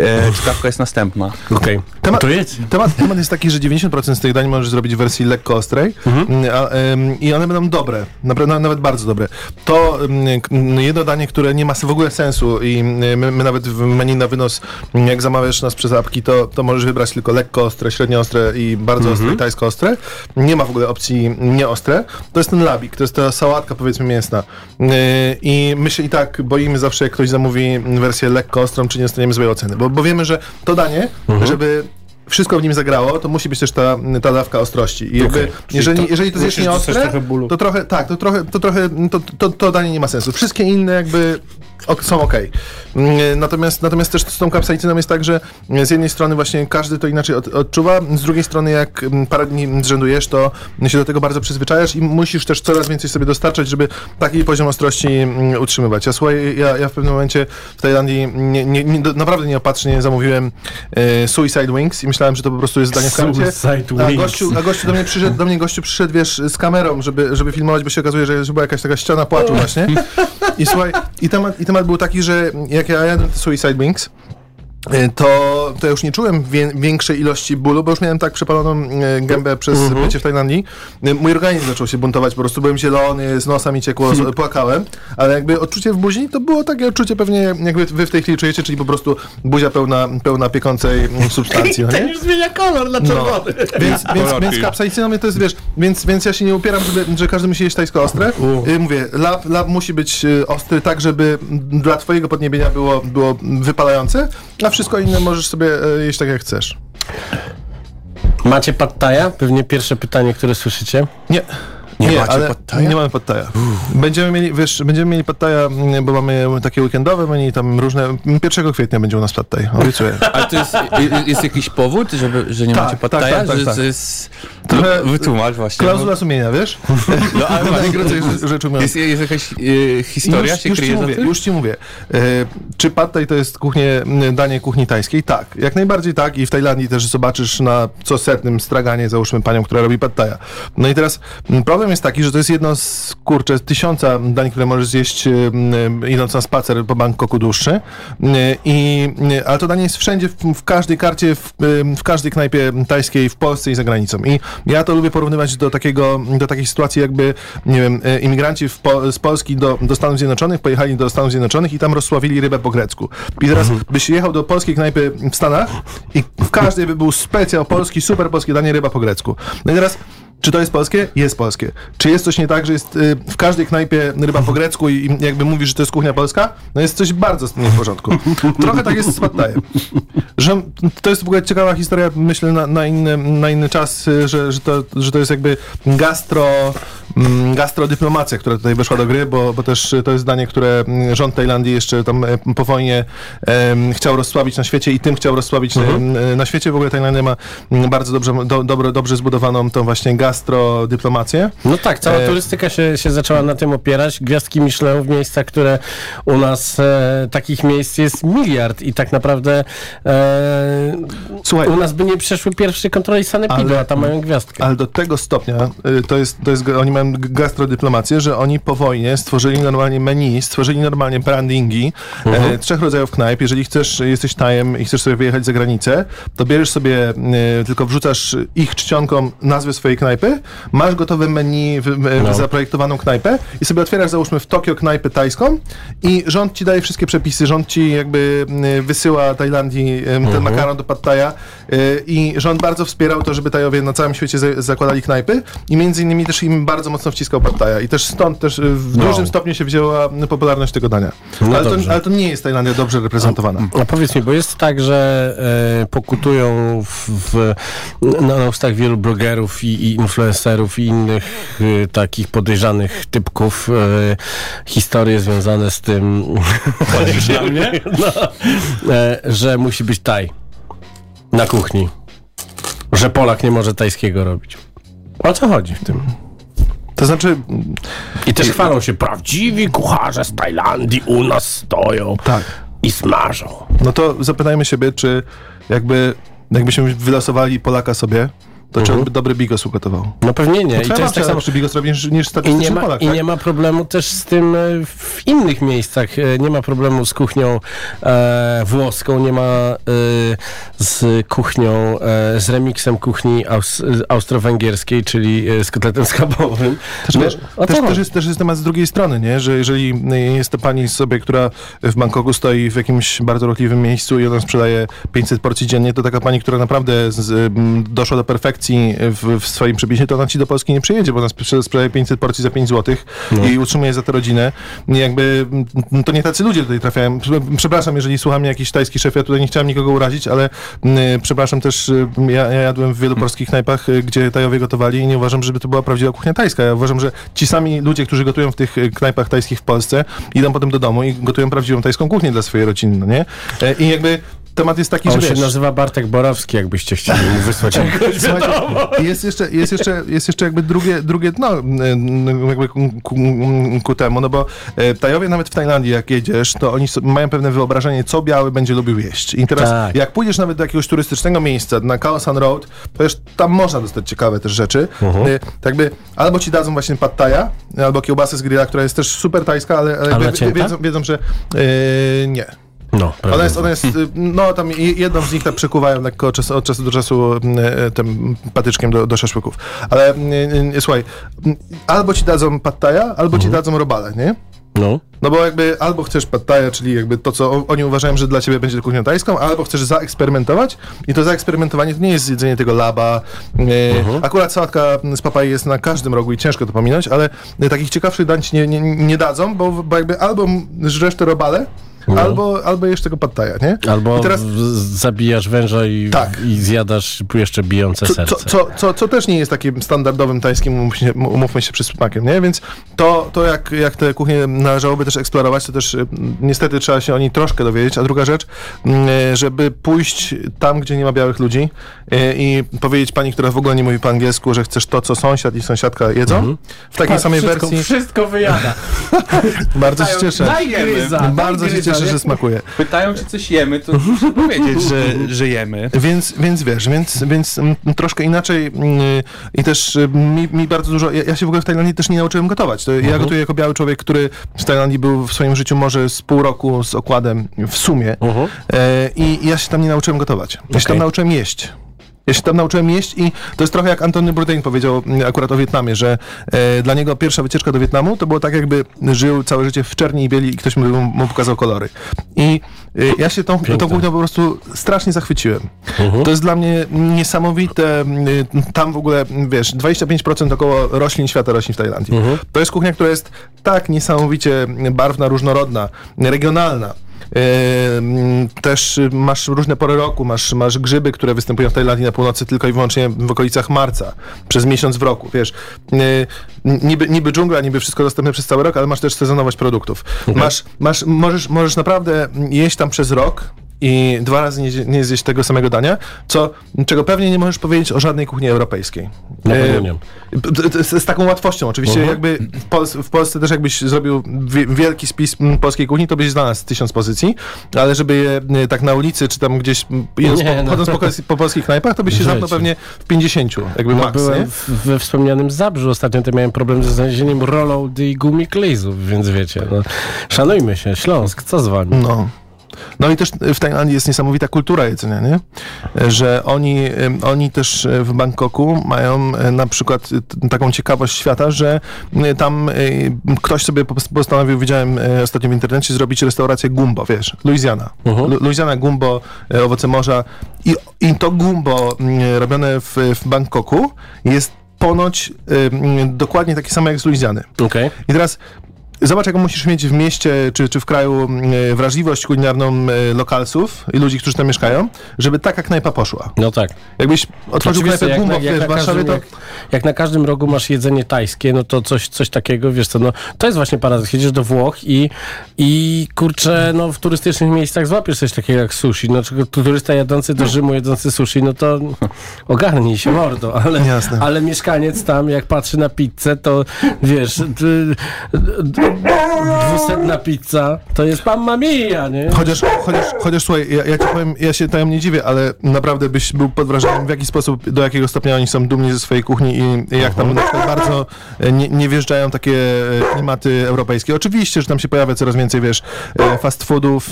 E, czkawka jest następna. Okej. Temat, To jedz. temat, temat jest taki, że 90% z tych dań możesz zrobić w wersji lekko ostrej Mhm. a, em, i one będą dobre, naprawdę, nawet bardzo dobre. To em, k- m, jedno danie, które nie ma w ogóle sensu i my, my nawet w menu na wynos, jak zamawiasz nas przez apki, to, to możesz wybrać tylko lekko ostre, średnio ostre i bardzo Mhm. ostre i tajsko ostre. Nie ma w ogóle opcji nieostre. To jest ten labik, to jest ta sałatka powiedzmy mięsna. Yy, I my się i tak boimy zawsze, jak ktoś zamówi wersję lekko ostrą, czy nie dostaniemy złej oceny, bo, bo wiemy, że to danie, Mhm. żeby wszystko w nim zagrało, to musi być też ta, ta dawka ostrości. I jakby, czyli jeżeli, to- jeżeli to jest nieostre, trochę bólu. to trochę, tak, to trochę, to trochę, to, to, to danie nie ma sensu. Wszystkie inne jakby są ok. Natomiast, natomiast też z tą kapsaicyną jest tak, że z jednej strony właśnie każdy to inaczej od, odczuwa, z drugiej strony jak mm, parę dni zrzędujesz, to się do tego bardzo przyzwyczajasz i musisz też coraz więcej sobie dostarczać, żeby taki poziom ostrości mm, utrzymywać. Ja słuchaj, ja, ja w pewnym momencie w Tajlandii nie, nie, nie, naprawdę nieopatrznie zamówiłem e, Suicide Wings i myślałem, że to po prostu jest danie w karcie. Suicide A Wings. gościu, a gościu do mnie przyszedł, do mnie gościu przyszedł, wiesz, z kamerą, żeby, żeby filmować, bo się okazuje, że była jakaś taka ściana płaczu właśnie. I słuchaj, i temat, i temat był taki, że jak ja te Suicide Wings, to, to ja już nie czułem wie, większej ilości bólu, bo już miałem tak przepaloną e, gębę przez Mhm. bycie w Tajlandii. Y, Mój organizm zaczął się buntować, po prostu byłem zielony, z nosa mi ciekło, z- płakałem, ale jakby odczucie w buzi to było takie odczucie pewnie, jakby wy w tej chwili czujecie, czyli po prostu buzia pełna, pełna piekącej mm, substancji. no nie? Ten już zmienia kolor na czerwony. Więc, więc, Kolorki. więc kapsaicyną to jest, wiesz, więc, więc ja się nie upieram, żeby, że każdy musi jeść tajsko ostre. Mówię, lab, lab musi być ostry tak, żeby dla twojego podniebienia było, było wypalające, a wszystko inne możesz sobie y, jeść tak, jak chcesz. Macie pattaja? Pewnie pierwsze pytanie, które słyszycie. Nie. Nie macie ale pad thaja? Nie mamy podtaja. Będziemy mieli, wiesz, będziemy mieli podtaja, mm, bo mamy takie weekendowe menu, tam różne. 1 kwietnia będzie u nas podtaj, obiecuję. Ale to jest, jest jakiś powód, żeby, że nie Tak, macie tak, pattaja? tak, tak, że tak. to jest... Trochę- no, wytłumacz właśnie. Klauzula sumienia, wiesz? No, ale rzecz- rzecz jest, jest jakaś y, historia już, się już kryje ci mówię? Już ci mówię. E, czy pad thai to jest kuchnie, m, danie kuchni tajskiej? Tak, jak najbardziej tak i w Tajlandii też zobaczysz na co setnym straganie, załóżmy panią, która robi pad thaja. No i teraz problem jest taki, że to jest jedno z, kurczę, tysiąca dań, które możesz zjeść idąc na spacer po Bangkoku dłuższy. M, I, m, ale to danie jest wszędzie, w, w każdej karcie, w, w każdej knajpie tajskiej w Polsce i za granicą. I ja to lubię porównywać do takiego, do takiej sytuacji jakby, nie wiem, e, imigranci po, z Polski do, do Stanów Zjednoczonych pojechali do Stanów Zjednoczonych i tam rozsławili rybę po grecku. I teraz byś jechał do polskiej knajpy w Stanach i w każdej by był specjal polski, super polskie danie ryba po grecku. No i teraz Czy to jest polskie? Jest polskie. Czy jest coś nie tak, że jest y, w każdej knajpie ryba po grecku i, i jakby mówisz, że to jest kuchnia polska? No jest coś bardzo z tym nie w porządku. Trochę tak jest z pad thaiem. Że to jest w ogóle ciekawa historia, myślę, na, na, inny, na inny czas, y, że, że, to, że to jest jakby gastro, gastrodyplomacja, która tutaj weszła do gry, bo, bo też y, to jest zdanie, które mm, rząd Tajlandii jeszcze tam e, po wojnie em, chciał rozsławić na świecie i tym chciał rozsławić em, e, na świecie. W ogóle Tajlandia ma mm, bardzo dobrze, do, dobro, dobrze zbudowaną tą właśnie gastrodyplomację. No tak, cała E, turystyka się, się zaczęła na tym opierać. Gwiazdki Michelin w miejscach, które u nas e, takich miejsc jest miliard i tak naprawdę e, Słuchaj, u nas by nie przeszły pierwsze kontroli sanepidu, a tam mają gwiazdkę. Ale do tego stopnia, to jest, to jest, oni mają g- gastrodyplomację, że oni po wojnie stworzyli normalnie menu, stworzyli normalnie brandingi Mhm. e, trzech rodzajów knajp. Jeżeli chcesz, jesteś tajem i chcesz sobie wyjechać za granicę, to bierzesz sobie, y, tylko wrzucasz ich czcionką nazwę swojej knajpy, masz gotowe menu, w, w, No. zaprojektowaną knajpę i sobie otwierasz załóżmy w Tokio knajpę tajską i rząd ci daje wszystkie przepisy, rząd ci jakby wysyła Tajlandii ten Mhm. makaron do Pad Thai'a, y, i rząd bardzo wspierał to, żeby Tajowie na całym świecie za- zakładali knajpy i między innymi też im bardzo mocno wciskał Pad Thai'a i też stąd też y, w No. dużym stopniu się wzięła y, popularność tego dania. No ale, to, ale to nie jest Tajlandia dobrze reprezentowana. A powiedz mi, bo jest tak, że e, pokutują w, w, na, ustach wielu blogerów i, i influencerów i innych e, takich podejrzanych typków e, historie związane z tym, no, że musi być taj na kuchni. Że Polak nie może tajskiego robić. O co chodzi w tym? To znaczy... I też chwalą się prawdziwi kucharze z Tajlandii u nas stoją Tak. i smażą. No to zapytajmy siebie, czy jakby jakbyśmy wylosowali Polaka sobie, to czy on by dobry bigos ugotował? No pewnie nie. No I to jest tak samo. lepszy bigos robi niż, niż I statystyczny nie, ma, Polak, I tak? nie ma problemu też z tym e, w innych miejscach. E, Nie ma problemu z kuchnią e, włoską, nie ma e, z kuchnią, e, z remiksem kuchni aus, austro-węgierskiej, czyli e, z kotletem schabowym. Też, wiesz, o też, też, jest, też jest temat z drugiej strony, nie? że jeżeli jest to pani sobie, która w Bangkoku stoi w jakimś bardzo ruchliwym miejscu i ona sprzedaje 500 porcji dziennie, to taka pani, która naprawdę z, doszła do perfekcji w, w swoim przepisie, to ona ci do Polski nie przyjedzie, bo ona sprze- sprzedaje 500 porcji za 5 zł No. i utrzymuje za to rodzinę. Jakby m, to nie tacy ludzie tutaj trafiają. Prze- Przepraszam, jeżeli słucha mnie jakiś tajski szef, ja tutaj nie chciałem nikogo urazić, ale m, przepraszam też, y, ja, ja jadłem w wielu polskich knajpach, y, gdzie Tajowie gotowali i nie uważam, żeby to była prawdziwa kuchnia tajska. Ja uważam, że ci sami ludzie, którzy gotują w tych y, knajpach tajskich w Polsce, idą potem do domu i gotują prawdziwą tajską kuchnię dla swojej rodziny, no nie? E, I jakby temat jest taki, On że się wiesz, nazywa Bartek Borowski, jakbyście chcieli mu wysłać Słuchajcie, jest jeszcze, jest jeszcze, jest jeszcze jakby drugie, drugie dno e, jakby ku, ku, ku temu, no bo e, Tajowie nawet w Tajlandii jak jedziesz, to oni mają pewne wyobrażenie, co biały będzie lubił jeść. I teraz Tak. jak pójdziesz nawet do jakiegoś turystycznego miejsca, na Khao San Road, to już tam można dostać ciekawe też rzeczy. Mhm. E, Tak by albo ci dadzą właśnie pad thai'a, albo kiełbasę z grilla, która jest też super tajska, ale, ale Ale wie- nacięta? wiedzą, wiedzą, że e, nie. No, Ona jest, ona jest, y, no tam jedną z nich tak przekuwają lekko od czasu, od czasu do czasu y, tym patyczkiem do, do szaszłyków. Ale y, słuchaj, albo ci dadzą pad thai'a, albo ci dadzą robale, nie? No. No bo jakby albo chcesz pad thai'a, czyli jakby to, co oni uważają, że dla ciebie będzie kuchnią tajską, albo chcesz zaeksperymentować i to zaeksperymentowanie to nie jest jedzenie tego laba. Y, Akurat sałatka z papai jest na każdym rogu i ciężko to pominąć, ale takich ciekawszych dań ci nie, nie, nie dadzą, bo, bo jakby albo żresz te robale, albo, albo jesz tego pad thai'a, nie? Albo I teraz zabijasz węża i, Tak. i zjadasz jeszcze bijące co, serce. co, co, co, co też nie jest takim standardowym tajskim, umówmy się, umówmy się przysmakiem, nie? Więc to, to jak, jak te kuchnie należałoby też eksplorować, to też y, niestety trzeba się o niej troszkę dowiedzieć. A druga rzecz, y, żeby pójść tam, gdzie nie ma białych ludzi y, i powiedzieć pani, która w ogóle nie mówi po angielsku, że chcesz to, co sąsiad i sąsiadka jedzą, w takiej Tak, samej wszystko, wersji. Wszystko wyjada. Bardzo się cieszę. Bardzo się gryza, cieszę, że smakuje. Pytają, czy coś jemy, to muszę powiedzieć, że, że jemy. Więc, więc wiesz, więc, więc mm, troszkę inaczej mm, i też y, mi, mi bardzo dużo, ja, ja się w ogóle w Tajlandii też nie nauczyłem gotować. To Ja gotuję jako biały człowiek, który w Tajlandii był w swoim życiu może z pół roku z okładem w sumie e, i ja się tam nie nauczyłem gotować. Ja się Okej. tam nauczyłem jeść. Ja się tam nauczyłem jeść i to jest trochę jak Antony Bourdain powiedział mm, akurat o Wietnamie, że e, dla niego pierwsza wycieczka do Wietnamu to było tak jakby żył całe życie w czerni i bieli i ktoś mu, mu pokazał kolory. I e, ja się tą, tą kuchnią po prostu strasznie zachwyciłem. To jest dla mnie niesamowite. mm, Tam w ogóle, wiesz, 25% około roślin świata rośnie w Tajlandii. To jest kuchnia, która jest tak niesamowicie barwna, różnorodna, regionalna. Też masz różne pory roku, masz, masz grzyby, które występują w Tajlandii na północy tylko i wyłącznie w okolicach marca, przez miesiąc w roku, wiesz. Y, Niby, niby dżungla, niby wszystko dostępne przez cały rok, ale masz też sezonowość produktów. Masz, masz, możesz, możesz naprawdę jeść tam przez rok i dwa razy nie, nie zjeść tego samego dania, co, czego pewnie nie możesz powiedzieć o żadnej kuchni europejskiej. Pewno E, z, z taką łatwością. Oczywiście Mhm. jakby w, Pols- w Polsce też jakbyś zrobił wi- wielki spis polskiej kuchni, to byś znalazł tysiąc pozycji, ale żeby je e, tak na ulicy, czy tam gdzieś idąc Nie, po, no. chodząc po, kol- po polskich knajpach, to byś się zamknął życiu. pewnie w 50, jakby No, max, byłem w, we wspomnianym Zabrzu ostatnio, to miałem problem ze znalezieniem rolody i gumiklejzów, więc wiecie, no, szanujmy się, Śląsk, co z wami? No. No i też w Tajlandii jest niesamowita kultura jedzenia, nie? Że oni, oni też e, w Bangkoku mają e, na przykład taką ciekawość świata, że tam e, ktoś sobie po- postanowił, widziałem ostatnio w internecie, zrobić restaurację gumbo, wiesz, Louisiana. Lu- Louisiana gumbo, e, owoce morza i, i to gumbo robione w, w Bangkoku jest ponoć mm, dokładnie takie samo jak z Luizjany. Okej. I teraz zobacz, jaką musisz mieć w mieście czy, czy w kraju e, wrażliwość kulinarną e, lokalsów i ludzi, którzy tam mieszkają, żeby taka knajpa poszła. No tak. Jakbyś otworzył knajpę jak na w Warszawie, to... jak, jak na każdym rogu masz jedzenie tajskie, no to coś, coś takiego, wiesz co, no to jest właśnie paradoks. Jedziesz do Włoch i, i kurczę, no w turystycznych miejscach złapiesz coś takiego jak sushi. No czy turysta jadący do Rzymu, jedzący sushi, no to ogarnij się mordo, ale, Jasne. ale mieszkaniec tam, jak patrzy na pizzę, to wiesz, d- d- d- dwusetna pizza, to jest mamma mia, nie? Chociaż, chociaż, chociaż słuchaj, ja, ja ci powiem, ja się tam nie dziwię, ale naprawdę byś był pod wrażeniem, w jaki sposób, do jakiego stopnia oni są dumni ze swojej kuchni i jak tam na przykład bardzo e, nie, nie wjeżdżają takie e, klimaty europejskie. Oczywiście, że tam się pojawia coraz więcej, wiesz, e, fast foodów.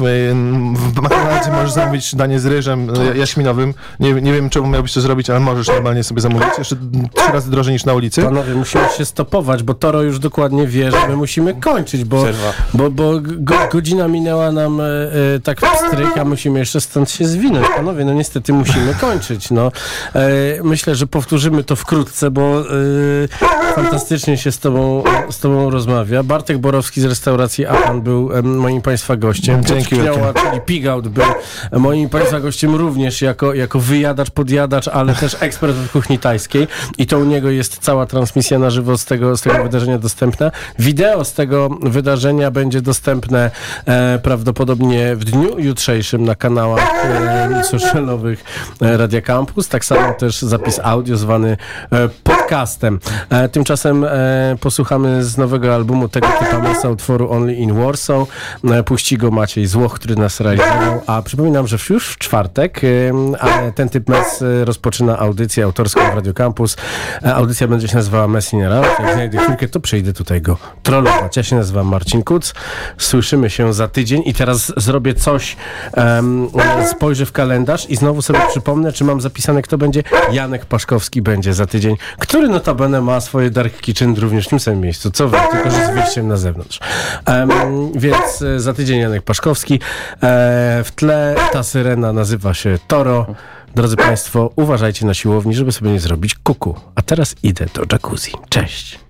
W McDonaldzie możesz zamówić danie z ryżem jaśminowym. Nie, nie wiem, czemu miałbyś to zrobić, ale możesz normalnie sobie zamówić. Jeszcze trzy razy drożej niż na ulicy. Panowie, musimy się stopować, bo Toro już dokładnie wie, że my musimy kończyć, bo, Przerwa. bo, bo go, godzina minęła nam e, e, tak w stryk, a musimy jeszcze stąd się zwinąć. Panowie, no niestety musimy kończyć. No. E, myślę, że powtórzymy to wkrótce, bo e, fantastycznie się z tobą, z tobą rozmawia. Bartek Borowski z restauracji Apan był moim Państwa gościem. Dzięki. Kniała, czyli Pigout był moim Państwa gościem również jako, jako wyjadacz, podjadacz, ale też ekspert od kuchni tajskiej i to u niego jest cała transmisja na żywo z tego, z tego wydarzenia dostępna. Wideo z tego wydarzenia będzie dostępne e, prawdopodobnie w dniu jutrzejszym na kanałach e, socialowych e, Radia Campus. Tak samo też zapis audio zwany e, podcastem. E, tymczasem e, posłuchamy z nowego albumu tego typu masa utworu Only in Warsaw. Puści go Maciej Złoch, który nas realizował. A przypominam, że już w czwartek ten typ mes rozpoczyna audycję autorską w Radio Campus. Audycja będzie się nazywała Messinera. Jak znajdę chwilkę, to przyjdę tutaj go trollować. Ja się nazywam Marcin Kuc. Słyszymy się za tydzień i teraz zrobię coś, em, spojrzę w kalendarz i znowu sobie przypomnę, czy mam zapisane, kto będzie. Janek Paszkowski będzie za tydzień, który notabene ma swoje Dark Kitchen również w tym samym miejscu, co wy, tylko że z wyjściem na zewnątrz. Em, więc e, za tydzień Janek Paszkowski. E, w tle ta syrena nazywa się Toro. Drodzy Państwo, uważajcie na siłowni, żeby sobie nie zrobić kuku. A teraz idę do jacuzzi. Cześć.